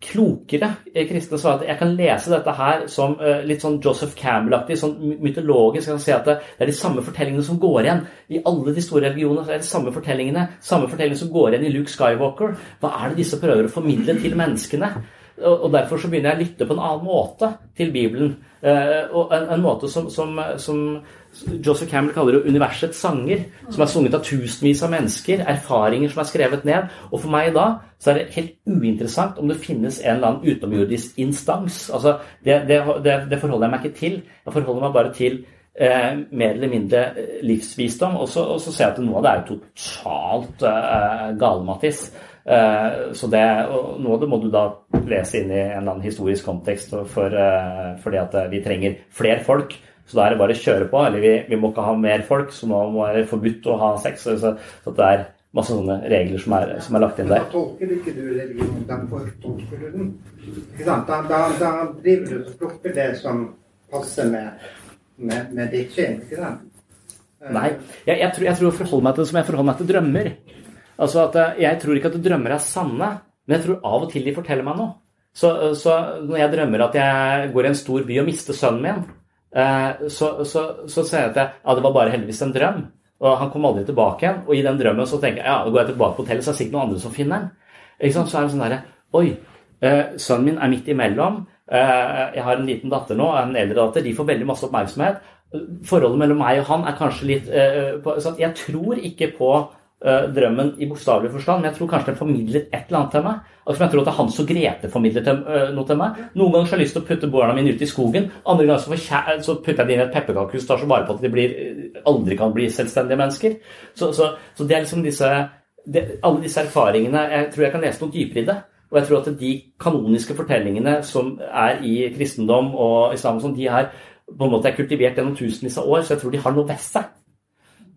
klokere kristne svarer at jeg kan lese dette her som uh, litt sånn Joseph Campbell-aktig, sånn mytologisk. Jeg kan si at det, det, er de samme fortellingene som går igjen i alle de store religionene. det er de samme fortellingene, samme fortellingene som går igjen i Luke Skywalker. Hva er det disse prøver å formidle til menneskene? Og, Derfor så begynner jeg å lytte på en annen måte til Bibelen. Uh, og en, en måte som, som, som Joseph Campbell kaller det universets sanger, som er sunget av tusenvis av mennesker, erfaringer som er skrevet ned. Og for meg da så er det helt uinteressant om det finnes en eller annen utenomjordisk instans. Altså, det, det, det, forholder jeg meg ikke til. Jeg forholder meg bare til eh, mer eller mindre eh, livsvisdom. Og så, ser jeg at noe av det er totalt eh, galemattis. Eh, så det, noe av det må du da lese inn i en eller annen historisk kontekst, for, eh, fordi at vi trenger flere folk så da er det bare å kjøre på. Eller vi, vi må ikke ha mer folk, så nå må det være forbudt å ha sex. Så, så det er masse sånne regler som er, som er lagt inn der. Da tolker ikke du religionen, da fortolker du den. Da, da, da, driver du og plukker det som passer med, med, med ditt skinn, ikke sant? Nei, jeg, jeg, tror, jeg tror jeg forholder meg til det som jeg forholder meg til drømmer. Altså at eh, Jeg tror ikke at drømmer er sanne, men jeg tror av og til de forteller meg noe. Så, så når jeg drømmer at jeg går i en stor by og mister sønnen min, Eh, så, så, så sier jeg at ja, det var bare heldigvis en drøm. Og han kom aldri tilbake igjen. Og i den drømmen så tenker jeg ja, da går jeg tilbake på hotellet, så er det sikkert noen andre som finner den. Ikke sant? Så er det sånn derre Oi, eh, sønnen min er midt imellom. Eh, jeg har en liten datter nå, en eldre datter. De får veldig masse oppmerksomhet. Forholdet mellom meg og han er kanskje litt Jeg tror ikke på drømmen i bokstavelig forstand, men jeg tror kanskje den formidlet et eller annet til meg. Altså, jeg tror at Hans og Grete formidlet uh, noe til meg. Noen ganger så har jeg lyst til å putte barna mine ut i skogen. Andre ganger så, så putter jeg dem i et pepperkakehus tar så vare på at de blir, eh, aldri kan bli selvstendige mennesker. Så, så, så det er liksom disse det, Alle disse erfaringene Jeg tror jeg kan lese noe dypere i det. Og jeg tror at de kanoniske fortellingene som er i kristendom og islam, sånn, de har på en måte er kultivert gjennom tusenvis av år, så jeg tror de har noe ved seg.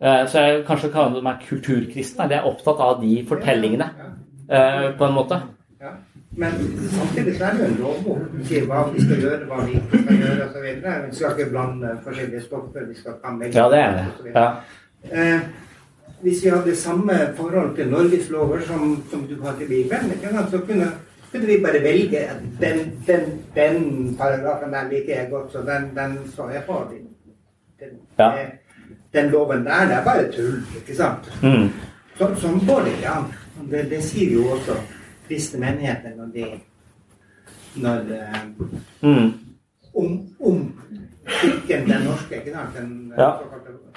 Eh, så jeg kanskje kaller meg kulturkristen. Jeg er opptatt av de fortellingene, eh, på en måte. Men samtidig så er det jo en lovbok som sier hva vi skal gjøre, hva vi ikke skal gjøre osv. Vi skal ikke blande forskjellige stoffer. vi skal ta Ja, det er det. Ja. Eh, hvis vi hadde samme forhold til Norges lover som, som du har til Bibelen, så kunne, kunne, vi bare velge at den, den, den paragrafen der liker jeg godt, så den, den står jeg for. Den, ja. Den, loven der, det er bare tull, ikke sant? Mm. Så, sånn går det ikke an. Det, det sier jo også kristne menigheter når de når mm. om, om kirken, den norske, ikke sant? Den, ja.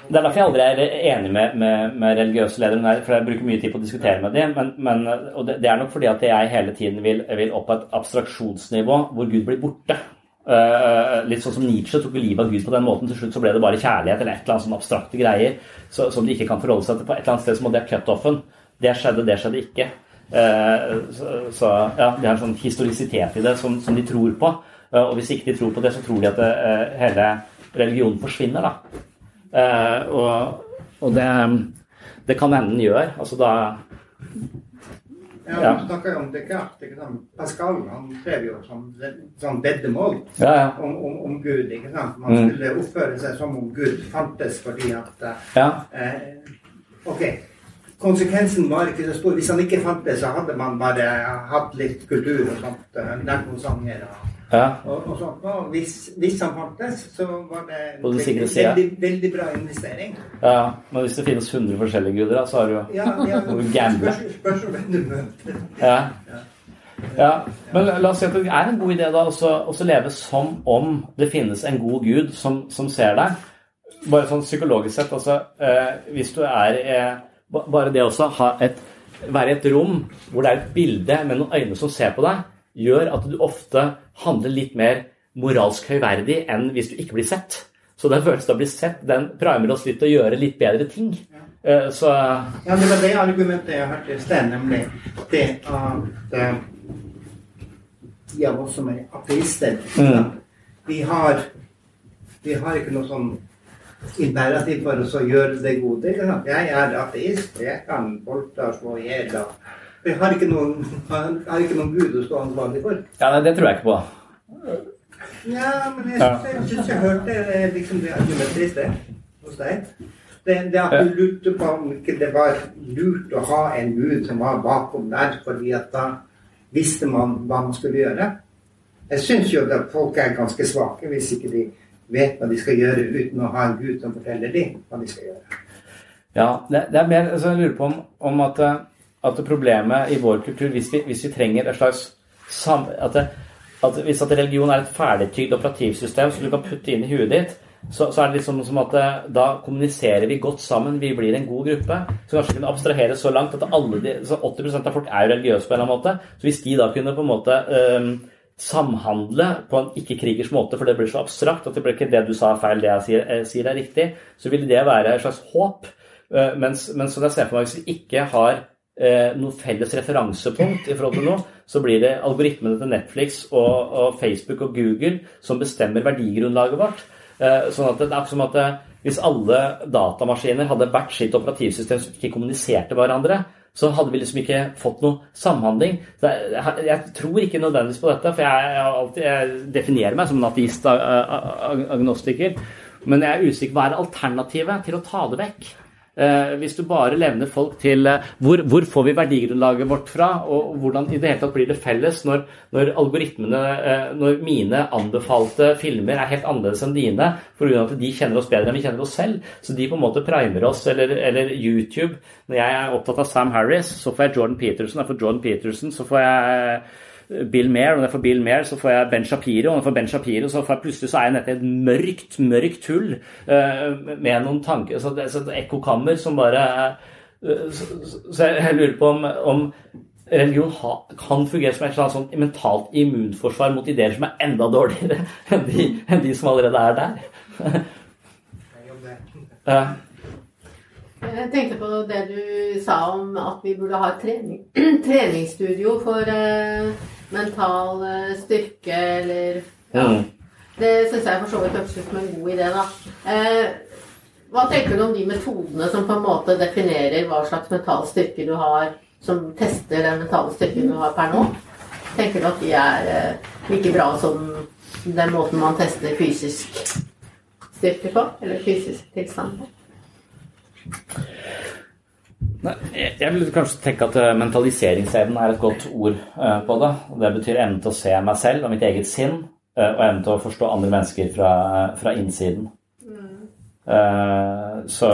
Det er derfor jeg aldri er enig med, med, med religiøse ledere, for jeg bruker mye tid på å diskutere med dem. Men, men, og det, det, er nok fordi at jeg hele tiden vil, vil opp på et abstraksjonsnivå hvor Gud blir borte. Uh, litt sånn som Nietzsche tok livet av Gud på den måten. Til slutt så ble det bare kjærlighet eller et eller annet sånn abstrakte greier så, som de ikke kan forholde seg til. På et eller annet sted så må det cutoffen. Det skjedde, det skjedde ikke. Uh, så, så, ja, Det er en sånn historisitet i det som, som de tror på. Uh, og hvis ikke de tror på det, så tror de at det, hele religionen forsvinner. da. og, og det, det kan hende den gjør. Altså da ja, ja. snakker jo om Descartes. ikke sant? Pascal han skrev jo som sånn veddemål ja, ja. om, om, om, Gud. ikke sant? Man mm. skulle oppføre seg som om Gud fantes fordi at ja. eh, Ok, konsekvensen var ikke så stor. Hvis han ikke fantes, så hadde man bare hatt litt kultur og sånt. Eh, lært noen sanger. og ja. Og, og, sånt, og hvis, hvis, han fantes, så var det en veldig, veldig, veldig, bra investering. Ja, Men hvis det finnes 100 forskjellige guder, så har du jo ja, ja, gamble. Spørs hvem du møter. Ja. ja. Men la oss si at det er en god idé da å leve som om det finnes en god gud som, som ser deg. Bare sånn psykologisk sett, altså eh, Hvis du er eh, Bare det et, være i et rom hvor det er et bilde med noen øyne som ser på deg gjør at du ofte handler litt mer moralsk høyverdig enn hvis du ikke blir sett. Så den følelsen av å bli sett, den primer oss litt til å gjøre litt bedre ting. Ja. så Ja, det var det argumentet jeg hørte i sted, nemlig det at de av oss som er ateister mm. vi, har, vi har ikke noe sånn imperativ for oss å gjøre det gode. Jeg er ateist, jeg kan voldta og slå i hjel. Jeg har ikke noen, har ikke noen gud å stå ansvarlig for. Ja, nei, Det tror jeg ikke på. Ja, men jeg syns jeg, jeg hørte eh, liksom det argumentet i sted hos deg. Det, det at du lurte på om ikke det var lurt å ha en gud som var bakom der, fordi at da visste man hva man skulle gjøre. Jeg syns jo at folk er ganske svake hvis ikke de vet hva de skal gjøre uten å ha en gud som forteller dem hva de skal gjøre. Ja, det, det er mer altså, Jeg lurer på om, om at eh, at problemet i vår kultur, hvis vi, hvis vi trenger et slags sam, at, det, at Hvis at religion er et ferdigtygd operativsystem som du kan putte inn i huet ditt, så, så er det liksom som at eh, da kommuniserer vi godt sammen, vi blir en god gruppe. Så kanskje kunne abstrahere så langt at alle de, 80 av folk er jo religiøse på en eller annen måte. Så hvis de da kunne på en måte um, samhandle på en ikke-krigers måte, for det blir så abstrakt at det blir ikke det du sa er feil, det jeg sier, jeg sier er riktig, så ville det være et slags håp. Uh, mens, mens som jeg ser for meg, hvis vi ikke har eh, noe felles referansepunkt i forhold til noe, så blir det algoritmene til Netflix og, og Facebook og Google som bestemmer verdigrunnlaget vårt. Eh, sånn at det, er som at eh, hvis alle datamaskiner hadde hvert sitt operativsystem som ikke kommuniserte hverandre, så hadde vi liksom ikke fått noe samhandling. Jeg, jeg, tror ikke nødvendigvis på dette, for jeg, jeg, alltid, jeg definerer meg som en ateist agnostiker. Men jeg er usikker. Hva er alternativet til å ta det vekk? Eh, hvis du bare levner folk til eh, hvor, hvor, får vi verdigrunnlaget vårt fra, og hvordan i det hele tatt blir det felles når, når algoritmene eh, Når mine anbefalte filmer er helt annerledes enn dine pga. at de kjenner oss bedre enn vi kjenner oss selv. Så de på en måte primer oss, eller, eller YouTube. Når jeg er opptatt av Sam Harris, så får jeg Jordan Peterson. For Jordan Peterson så får jeg Bill Mair, og når jeg får Bill Mair, så får jeg Ben Shapiro. Og når jeg får Ben Shapiro, så får jeg plutselig så er jeg nede i et mørkt, mørkt hull uh, med noen tanker Så det er et ekkokammer som bare uh, så, så, jeg lurer på om, om religion ha, kan fungere som et sånt mentalt immunforsvar mot ideer som er enda dårligere [LAUGHS] enn de, enn de som allerede er der. [LAUGHS] uh, Jeg tenkte på det du sa om at vi burde ha et trening, [CLEARS THROAT] treningsstudio for uh, mental uh, styrke eller ja. Mm. Det syns jeg for så vidt høres ut som en god idé, da. Eh, hva tenker du om de metodene som på en måte definerer hva slags mental styrke du har, som tester den mentale styrken du har per nå? Tenker du at de er eh, like bra som den måten man tester fysisk styrke på? Eller fysisk tilstand på? Jeg vil kanskje tenke at eh, mentaliseringsevnen er et godt ord eh, på det. Det betyr evnen til å se meg selv og mitt eget sinn, eh, og evnen til å forstå andre mennesker fra, fra innsiden. Mm. Så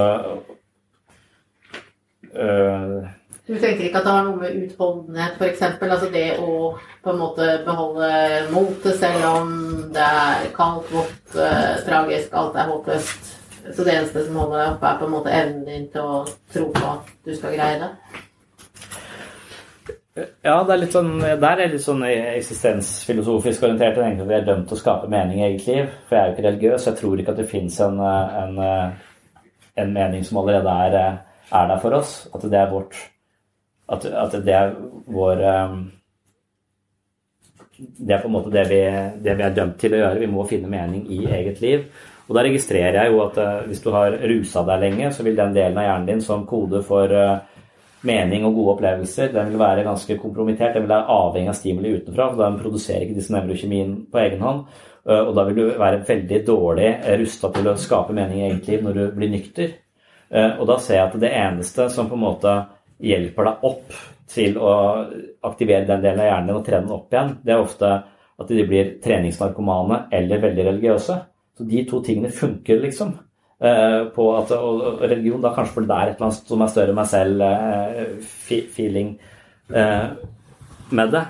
Du tenker ikke at det har noe med utholdenhet, f.eks.? Altså det å på en måte beholde motet selv om det er kaldt, vått, tragisk, alt er håpløst? Så det eneste som holder deg oppe, er på en måte evnen din til å tro på at du skal greie det? Ja, det er litt sånn, der er litt sånn eksistensfilosofisk orientert. Egentlig vi er dømt til å skape mening i eget liv. For jeg er jo ikke religiøs. Jeg tror ikke at det fins en, en, en, mening som allerede er, er, der for oss. At det er vårt At, at det er vår Det er på en måte det vi, det vi er dømt til å gjøre. Vi må finne mening i eget liv. Og da registrerer jeg jo at uh, hvis du har rusa deg lenge, så vil den delen av hjernen din som kode for uh, mening og gode opplevelser, den vil være ganske kompromittert. Den vil være avhengig av stimuli utenfra, for den produserer ikke disse nevrokjemien på egen hånd. Uh, og da vil du være veldig dårlig rusta til å skape mening i eget liv når du blir nykter. Og da ser jeg at det eneste som på en måte hjelper deg opp til å aktivere den delen av hjernen din og trene den opp igjen, det er ofte at de blir treningsnarkomane eller veldig religiøse. Så de to tingene funker, liksom. Uh, på at, og religion da kanskje fordi det er et eller annet som er større enn meg selv, uh, feeling uh, med det.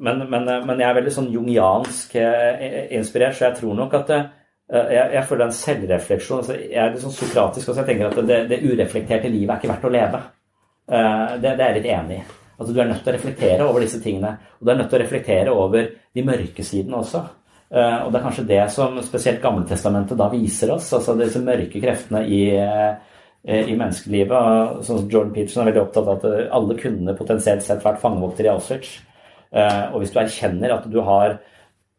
Men, men, men, jeg er veldig sånn jungiansk inspirert, så jeg tror nok at jeg, jeg føler en selvrefleksjon. Altså, jeg er litt sånn sokratisk, og så jeg tenker at det, det, ureflekterte livet er ikke verdt å leve. Det, det er jeg litt enig i. At du er nødt til å reflektere over disse tingene. Og du er nødt til å reflektere over de mørke sidene også. Eh, og det er kanskje det som spesielt Gammeltestamentet da viser oss. Altså disse mørke kreftene i, eh, i menneskelivet. Sånn som Jordan Peterson er veldig opptatt av at alle kunne potensielt sett vært fangevoktere i Auschwitz. Eh, og hvis du erkjenner at du har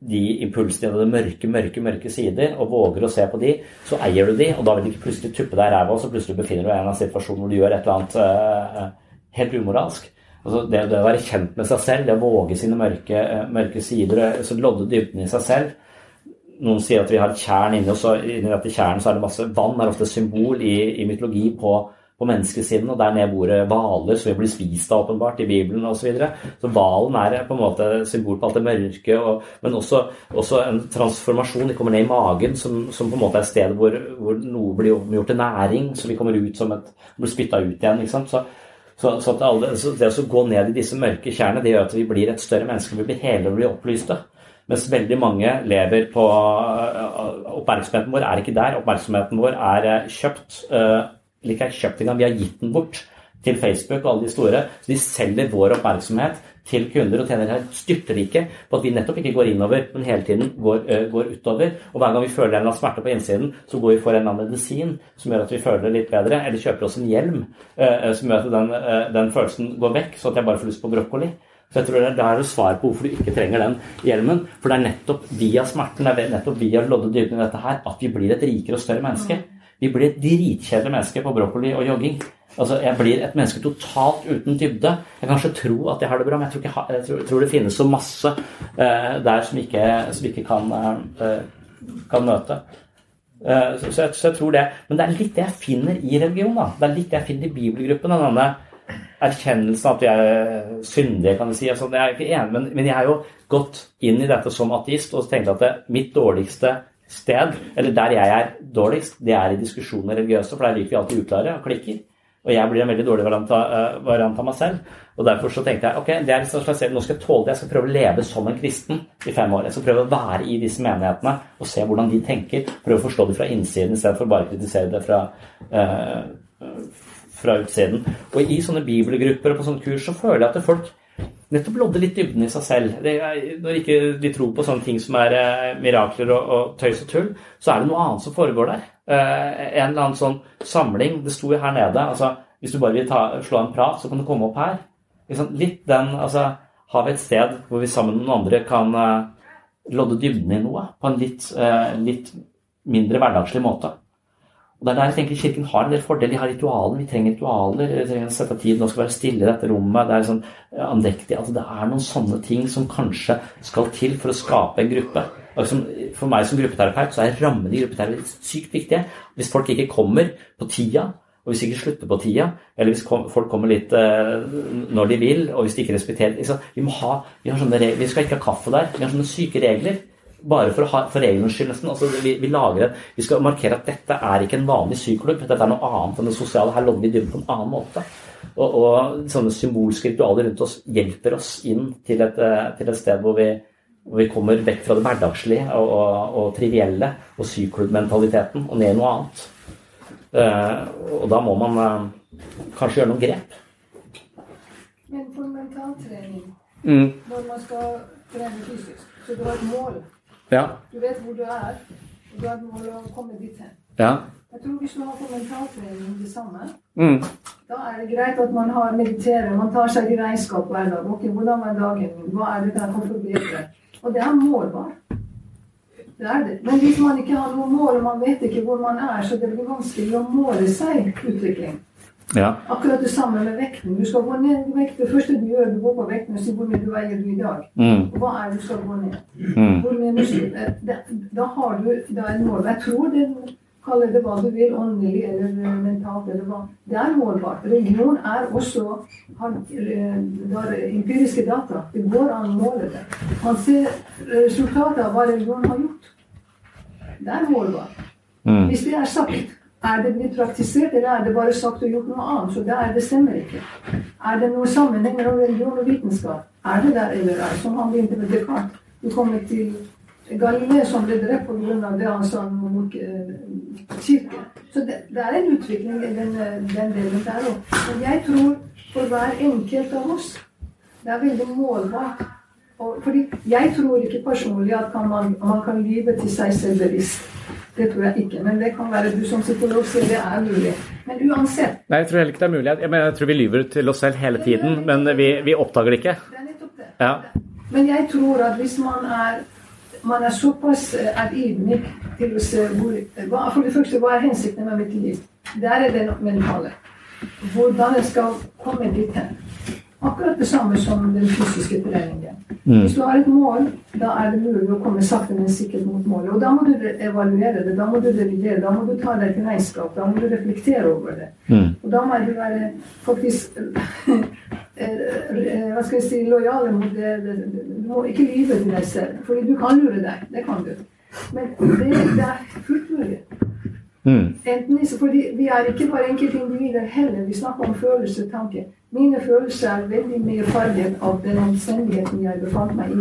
de impulsene og de mørke, mørke mørke sider, og våger å se på de, så eier du de, og da vil du ikke plutselig tuppe deg i ræva, og så plutselig befinner du deg i en situasjon hvor du gjør et eller annet helt umoralsk. Altså det, det, å være kjent med seg selv, det å våge sine mørke, eh, mørke sider, eh, så lodde dybden i seg selv. Noen sier at vi har et tjern inni oss, og inni dette tjernet så er det masse vann. er ofte symbol i, i mytologi på, på menneskesiden, og der nede bor det hvaler som vi blir spist av, åpenbart, i Bibelen osv. Så, videre. så hvalen er på en måte symbol på alt det mørke, og, men også, også, en transformasjon. De kommer ned i magen, som, som på en måte er et sted hvor, hvor noe blir gjort til næring, så vi kommer ut som et blir spytta ut igjen. ikke sant? Så, så, så, alle, så, det å gå ned i disse mørke tjernene det gjør at vi blir et større menneske. Vi blir hele og blir opplyste. Mens veldig mange lever på uh, Oppmerksomheten vår er ikke der. Oppmerksomheten vår er uh, kjøpt. Eller ikke er kjøpt engang, vi har gitt den bort til Facebook og alle de store. Så de selger vår oppmerksomhet til kunder og tjener her styrtrike på at vi nettopp ikke går innover, men hele tiden går, ø, går utover. Og hver gang vi føler en eller annen smerte på innsiden, så går vi for en eller annen medisin som gjør at vi føler det litt bedre, eller kjøper oss en hjelm ø, som gjør at den, ø, den, følelsen går vekk, så at jeg bare får lyst på brokkoli. Så jeg tror det er det svar på hvorfor du ikke trenger den hjelmen. For det er nettopp via smerten, det er nettopp via å lodde dybden i dette her, at vi blir et rikere og større menneske. Vi blir et mennesker menneske på brokkoli og jogging. Altså, Jeg blir et menneske totalt uten dybde. Jeg kan kanskje tro at jeg har det bra, men jeg tror, ikke, jeg tror, tror det finnes så masse uh, der som ikke, som ikke kan, uh, kan møte. Uh, så, så, jeg, så, jeg, tror det. Men det er litt det jeg finner i religion. da. Det er litt det jeg finner i bibelgruppen. Denne erkjennelsen at vi er syndige, kan du si. Altså, jeg er ikke enig, men, men, jeg har jo gått inn i dette som ateist og tenkt at det, mitt dårligste sted, eller der jeg er dårligst, det er i diskusjoner religiøse, for der liker vi alltid uklare og klikker. Og jeg blir en veldig dårlig variant av, uh, variant av meg selv. Og derfor så tenkte jeg ok, det er liksom slags, nå skal jeg tåle det. Jeg skal prøve å leve som en kristen i fem år. Jeg skal prøve å være i disse menighetene og se hvordan de tenker. Prøve å forstå det fra innsiden istedenfor bare å kritisere det fra, uh, fra utsiden. Og i sånne bibelgrupper og på sånne kurs så føler jeg at folk nettopp lodde litt dybden i seg selv. Er, når ikke de tror på sånne ting som er eh, mirakler og, og, tøys og tull, så er det noe annet som foregår der. Eh, en eller annen sånn samling. Det sto jo her nede. altså Hvis du bare vil ta, slå en prat, så kan du komme opp her. Litt den, altså Har vi et sted hvor vi sammen med noen andre kan eh, lodde dybden i noe på en litt, litt mindre hverdagslig måte? Og det er der jeg tenker Kirken har en del fordeler. De har ritualer. Vi trenger ritualer. Vi trenger å sette av tid. Nå skal være stille i dette rommet. Det er sånn andektig. Altså, det er noen sånne ting som kanskje skal til for å skape en gruppe. Altså, for meg som gruppeterapeut så er rammene i gruppeterapi sykt viktige. Hvis folk ikke kommer på tida, og hvis de ikke slutter på tida, eller hvis folk kommer litt uh, når de vil, og hvis de ikke respekterer liksom, vi, må ha, vi, sånne vi skal ikke ha kaffe der. Vi har sånne syke regler bare for, ha, for reglenes skyld, nesten. Altså, vi, vi, lager, vi, skal markere at dette er ikke en vanlig syklubb, dette er noe annet enn det sosiale. Her lodder vi dypt på en annen måte. Og, og, sånne symbolske ritualer rundt oss hjelper oss inn til et, eh, til et sted hvor vi, hvor vi, kommer vekk fra det hverdagslige og, og, og trivielle og syklubbmentaliteten og ned i noe annet. Uh, og da må man uh, kanskje gjøre noen grep. Men for mentaltrening, mm. når man skal trene fysisk, så du har et mål ja. Du vet hvor du er, og du har du komme dit hen. Ja. Jeg tror hvis du har kommentartrening om det samme, mm. da er det greit at man har mediterer, man tar seg i regnskap hver dag. Ok, hvordan var dagen min? Hva er det jeg kan forbedre? Og det er målbart. Det er det. Men hvis man ikke har noe mål, og man vet ikke hvor man er, så det blir vanskelig å måle seg utvikling. Ja. Akkurat det samme med vekten. Du skal gå ned i vekt. Det første du gjør, du går på vekten og sier hvor mye du veier du i dag. Mm. Og hva er det du skal gå ned? Mm. Hvor mye muskler da, da har du da er mål. Jeg tror det kaller det hva du vil, åndelig eller eh, mentalt eller hva. Det er målbart. Religion er også har, eh, har empiriske data. Det går an å måle det. Man ser resultatet av hva religionen har gjort. Det er målbart. Mm. Hvis det er sagt er det blitt praktisert, eller er det bare sagt og gjort noe annet? Så det, er, det stemmer ikke. Er det noen sammenheng mellom religion og vitenskap? Er det der eller er det Som han begynte med Descartes. Du kommer til Galilei som ble drept pga. det han sa om kirke. Så det, det, er en utvikling i den, den delen der òg. Men jeg tror for hver enkelt av oss det er veldig målbart. Og, fordi Jeg tror ikke personlig at kan man, man kan lyve til seg selv bevisst. Det tror jeg ikke. Men det kan være du som psykolog sier det er mulig. Men uansett Nei, jeg tror heller ikke det er mulig. Jeg, jeg tror vi lyver til oss selv hele tiden, men vi, vi oppdager det ikke. Det er nettopp det. Ja. Men jeg tror at hvis man er man er såpass eh, er ydmyk til å se hvor hva, For det første, hva er hensikten med mitt liv? Der er det mentale. Hvordan jeg skal komme dit hen. Akkurat det samme som den fysiske treningen. Mm. Hvis du har et mål, da er det mulig å komme sakte, men sikkert mot målet. Og da må du evaluere det, da må du revidere, da må du ta deg til regnskap, da må du reflektere over det. Mm. Og da må du være faktisk [LAUGHS] hva skal jeg si, lojale mot det, Du må ikke lyve til deg selv, fordi du kan lure deg. Det kan du. Men det, det er fullt mulig. Mm. Enten, fordi vi er ikke bare enkeltindivider heller. Vi snakker om følelser, tanker. Mine følelser er veldig mye farget av den omstendigheten jeg befant meg i.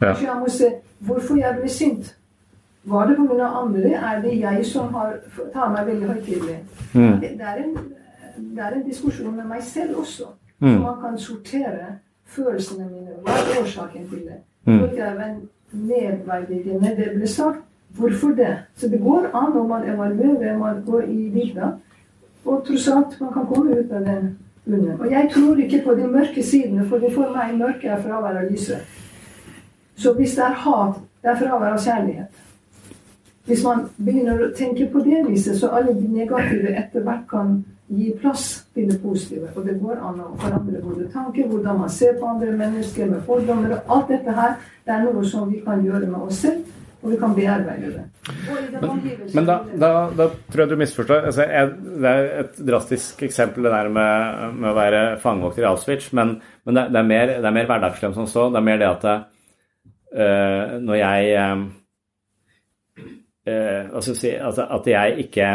Ja. Så jeg må se hvorfor jeg ble sint. Var det pga. andre? Er det jeg som har, tar meg veldig høytidelig? Mm. Det, det, er en, det er en diskusjon med meg selv også. Mm. Så man kan sortere følelsene mine. Hva er årsaken til det? Mm. Hvor det er nedverdigende det ble sagt. Hvorfor det? Så det går an når man evaluerer, man går i dybden. Og tross alt, man kan komme ut av den bunnen. Og jeg tror ikke på de mørke sidene, for for meg mørke er fravær av lyset. Så hvis det er hat, det er fravær av kjærlighet. Hvis man begynner å tenke på det viset, så alle de negative etter hvert kan gi plass til det positive. Og det går an å forandre både tanker, hvordan man ser på andre mennesker med fordommer. og Alt dette her det er noe som vi kan gjøre med oss selv, og vi kan bearbeide det. Men, men da, da, da, tror jeg du misforstår. Altså, jeg, det er et drastisk eksempel det der med, med å være fangevokter i Auschwitz, men, men det, det, er mer, det er mer hverdagslig som så. Det er mer det at uh, når jeg uh, uh, si, altså, At jeg ikke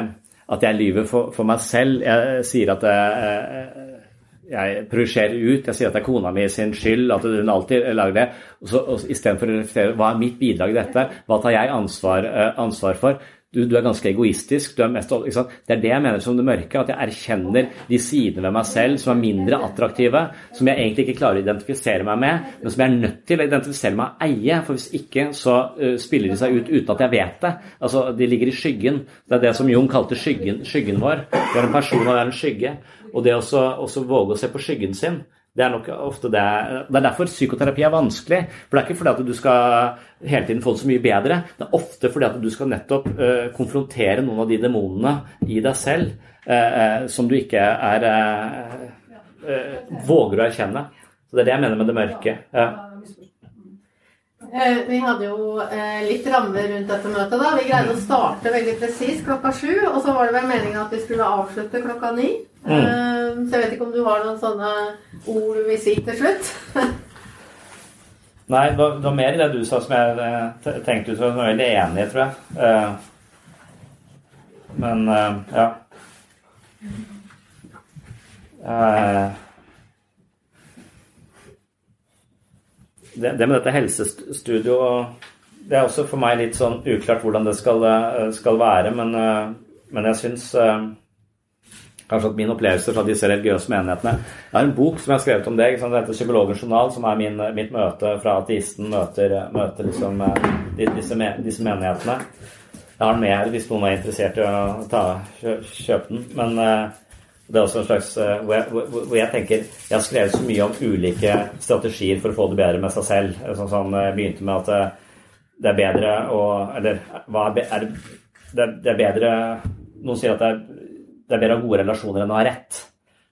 At jeg lyver for, for meg selv. Jeg sier at jeg, jeg projiserer ut. Jeg sier at det er kona mi sin skyld, at hun alltid lager det. Og så, og Istedenfor å reflektere hva er mitt bidrag i dette, hva tar jeg ansvar, ansvar for? Du, du, er ganske egoistisk. Er mest, det er det jeg mener som det mørke. At jeg erkjenner de sidene ved meg selv som er mindre attraktive, som jeg egentlig ikke klarer å identifisere meg med, men som jeg er nødt til å identifisere meg og eie. For hvis ikke, så uh, spiller de seg ut uten at jeg vet det. Altså, De ligger i skyggen. Det er det som Jung kalte skyggen, skyggen vår. Vi er en person og vi er en skygge. Og det å våge å se på skyggen sin, Det er nok ofte det Det er derfor psykoterapi er vanskelig. For det er ikke fordi at du skal hele tiden få det så mye bedre. Det er ofte fordi at du skal nettopp uh, konfrontere noen av de demonene i deg selv uh, som du ikke er våger å erkjenne. Så det er det jeg mener med det mørke. Ja. Eh, vi hadde jo eh, litt rammer rundt dette møtet. da. Vi greide å starte veldig presis klokka sju. Og så var det vel meningen at vi skulle avslutte klokka ni. Mm. Eh, så jeg vet ikke om du har noen sånne ord du vil si til slutt? [LAUGHS] Nei, det var, det var, mer det du sa som jeg tenkte ut som var veldig enig tror jeg. Men ja. Det, det, med dette helsestudioet Det er også for meg litt sånn uklart hvordan det skal, eh, skal være, men, eh, men jeg syns eh, kanskje at min opplevelse fra disse religiøse menighetene Jeg har en bok som jeg har skrevet om sant? Det heter 'Psykologens journal', som er min, mitt møte fra ateisten møter, møter liksom, disse, disse, menighetene. Jeg har den med her hvis noen er interessert i å ta, kjøpe den. Men det er også en slags eh, hvor jeg, hvor jeg, tenker Jeg har skrevet så mye om ulike strategier for å få det bedre med seg selv. Sånn sånn begynte med at eh, det er bedre å Eller hva er, det, det er bedre Noen sier at det er, det er bedre å ha gode relasjoner enn å ha rett.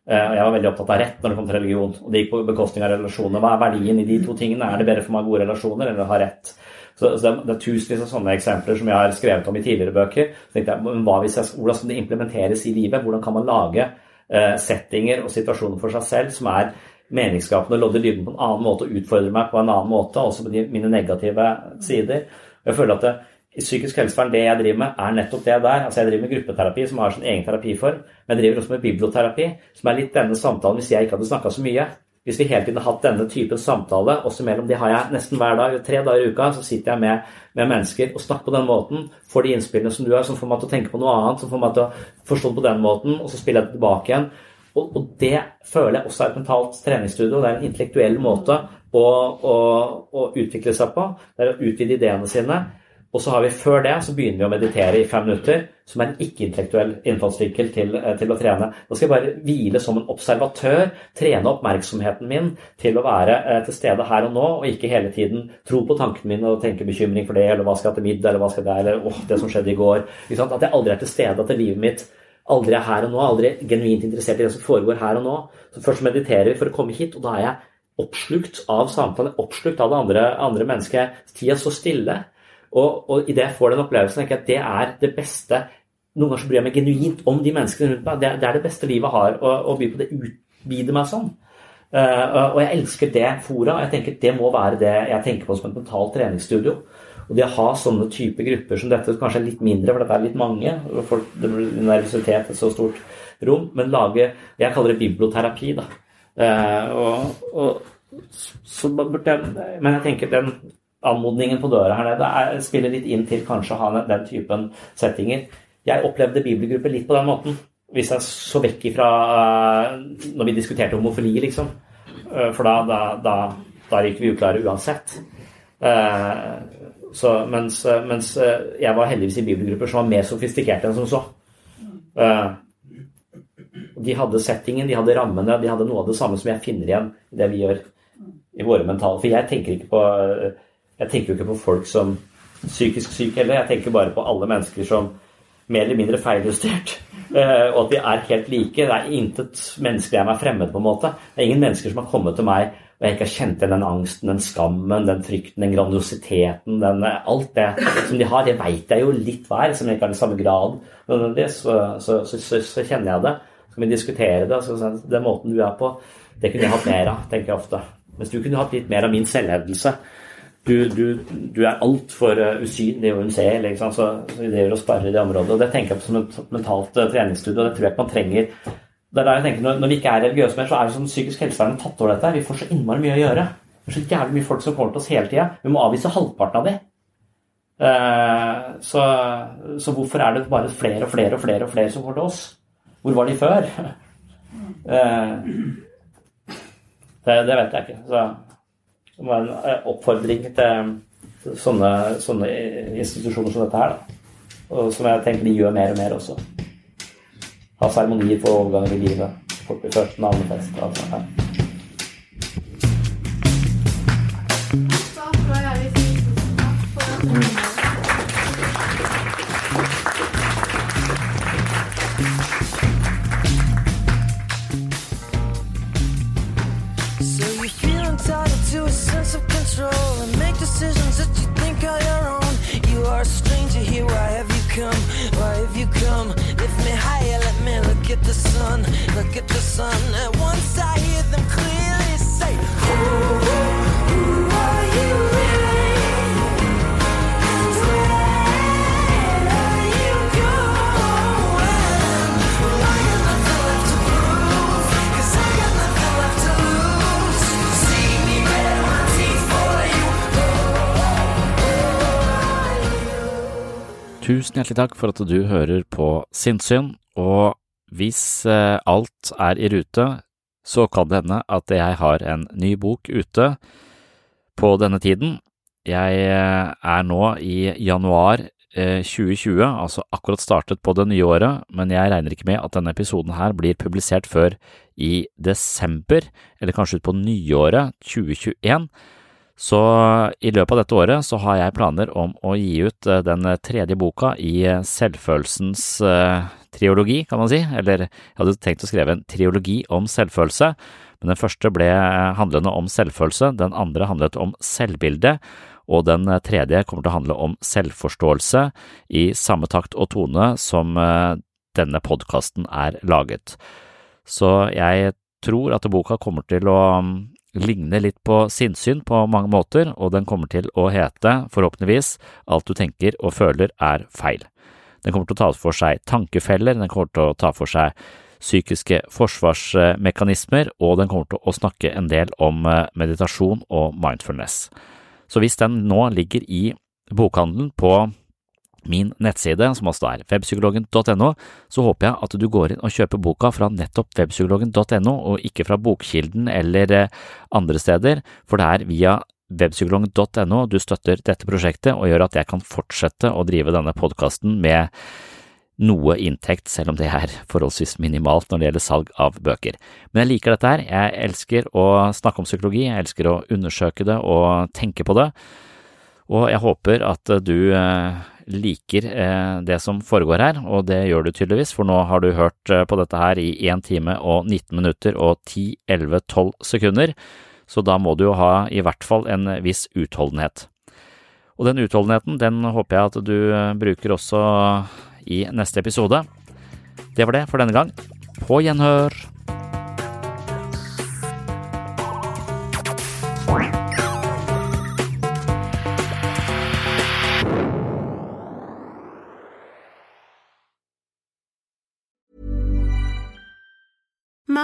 Og jeg var veldig opptatt av rett når det kom til religion. Og det gikk på bekostning av relasjoner. Hva er verdien i de to tingene? Er det bedre for meg å ha gode relasjoner eller å ha rett? Så, så det, er, tusenvis av sånne eksempler som jeg har skrevet om i tidligere bøker. Så tenkte jeg, hva hvis jeg, Hvordan skal det implementeres i livet? Hvordan kan man lage Eh, settinger og situasjoner for seg selv som er meningsskapende, lodder dybden på en annen måte og utfordrer meg på en annen måte, også på de, mine negative sider. Jeg føler at det, i psykisk helsevern, det jeg driver med, er nettopp det der. Altså Jeg driver med gruppeterapi, som har sin egen terapiform, men jeg driver også med biblioterapi, som er litt denne samtalen hvis jeg ikke hadde snakka så mye. Hvis vi hele tiden har hatt denne typen samtale også mellom De har jeg nesten hver dag, tre dager i uka, så sitter jeg med, med mennesker og snakker på den måten. Får de innspillene som du har, som får meg til å tenke på noe annet, som får meg til å forstå det på den måten, og så spiller jeg det tilbake igjen. Og, og det føler jeg også er et mentalt treningsstudio. Det er en intellektuell måte å, å, å utvikle seg på. Det er å utvide ideene sine. Og så har vi før det så begynner vi å meditere i fem minutter, som er en ikke-intellektuell innfallsvinkel til, eh, til, å trene. Da skal jeg bare hvile som en observatør, trene oppmerksomheten min til å være eh, til stede her og nå, og ikke hele tiden tro på tankene mine og tenke bekymring for det, eller hva skal jeg til middag, eller hva skal jeg eller åh, det som skjedde i går. At jeg aldri er til stede, at livet mitt aldri er her og nå, aldri genuint interessert i det som foregår her og nå. Så først mediterer vi for å komme hit, og da er jeg oppslukt av samtalen, oppslukt av det andre, andre mennesket. Tida står stille. Og, og idet jeg får den opplevelsen, tenker jeg at det er det beste Noen ganger så bryr jeg meg genuint om de menneskene rundt meg. Det, det er det beste livet har, å, å by på det. utvider meg sånn. Uh, og jeg elsker det fora. Jeg tenker Det må være det jeg tenker på som et mentalt treningsstudio. Og det å ha sånne type grupper som dette, kanskje er litt mindre, for dette er litt mange, og folk, det blir nervøsitet et så stort rom, men lage Jeg kaller det biblioterapi, da. Uh, og, og, så burde jeg Men jeg tenker den anmodningen på døra her nede er, spiller litt inn til kanskje å ha den typen settinger. Jeg opplevde bibelgrupper litt på den måten. Hvis jeg så vekk ifra uh, når vi diskuterte homofili, liksom. Uh, for da, da, da, da gikk vi uklare uansett. Uh, så, mens, mens jeg var heldigvis i bibelgrupper som var mer sofistikerte enn som så. de hadde settingen, de hadde rammene, de hadde noe av det samme som jeg finner igjen i det vi gjør i våre mentale For jeg tenker ikke på jeg tenker jo ikke på folk som psykisk syke heller. Jeg tenker bare på alle mennesker som mer eller mindre feiljustert. Uh, [LAUGHS] og at vi er helt like. Det er intet menneske jeg er fremmed, på en måte. Det er ingen mennesker som har kommet til meg og jeg ikke har kjent igjen den angsten, den skammen, den frykten, den grandiositeten, den, alt det som de har. Det veit jeg jo litt hver, som ikke har den samme grad. Så, så, så, så, kjenner jeg det. Så kan vi diskutere det. Så, den måten du er på, det kunne jeg hatt mer av, tenker jeg ofte. Mens du kunne hatt litt mer av min selvhevdelse du, du, du er altfor uh, usynlig og unnseelig. Liksom, så, så vi driver og i det området. og Det tenker jeg på som et mentalt treningsstudio, treningsstudie, og det tror jeg ikke man trenger. Det er der jeg tenker, når, når vi ikke er religiøse mer, så er det som psykisk helsevern tatt over dette. Vi får så innmari mye å gjøre. Det er så jævlig mye folk som kommer til oss hele tida. Vi må avvise halvparten av dem. Uh, så, så, hvorfor er det bare flere og flere og flere og flere som går til oss? Hvor var de før? [LAUGHS] Det, det, vet jeg ikke. Så som var en eh, oppfordring til sånne, sånne institusjoner som dette her. Da. Og som jeg tenker de gjør mer og mer også. Ha seremonier for overganger i livet. Folk blir født, navnefest og alt hjertelig takk for at du hører på Sinnssyn, og hvis eh, alt er i rute, så kan det hende at jeg har en ny bok ute på denne tiden. Jeg eh, er nå i januar eh, 2020, altså akkurat startet på det nye året, men jeg regner ikke med at denne episoden her blir publisert før i desember, eller kanskje ut på nyåret 2021. Så i løpet av dette året så har jeg planer om å gi ut eh, den tredje boka i eh, selvfølelsens eh, triologi, kan man si, eller jeg hadde tenkt å skrive en triologi om selvfølelse, men den første ble handlende om selvfølelse, den andre handlet om selvbilde, og den tredje kommer til å handle om selvforståelse i samme takt og tone som eh, denne podkasten er laget. Så jeg tror at boka kommer til å mm, ligne litt på sinnssyn på mange måter, og den kommer til å hete, forhåpentligvis, Alt du tenker og føler er feil. Den kommer til å ta for seg tankefeller, den kommer til å ta for seg psykiske forsvarsmekanismer, og den kommer til å snakke en del om eh, meditasjon og mindfulness. Så hvis den nå ligger i bokhandelen på min nettside, som også er webpsykologen.no, så håper jeg at du går inn og kjøper boka fra nettopp webpsykologen.no, og ikke fra Bokkilden eller eh, andre steder, for det er via webpsykologen.no du støtter dette prosjektet og gjør at jeg kan fortsette å drive denne podkasten med noe inntekt, selv om det er forholdsvis minimalt når det gjelder salg av bøker. Men jeg liker dette her, jeg elsker å snakke om psykologi, jeg elsker å undersøke det og tenke på det, og jeg håper at du eh, liker eh, det som foregår her, og det gjør du tydeligvis, for nå har du hørt eh, på dette her i 1 time og 19 minutter og 10-11-12 sekunder, så da må du jo ha i hvert fall en viss utholdenhet. Og den utholdenheten, den håper jeg at du bruker også i neste episode. Det var det for denne gang. På gjenhør!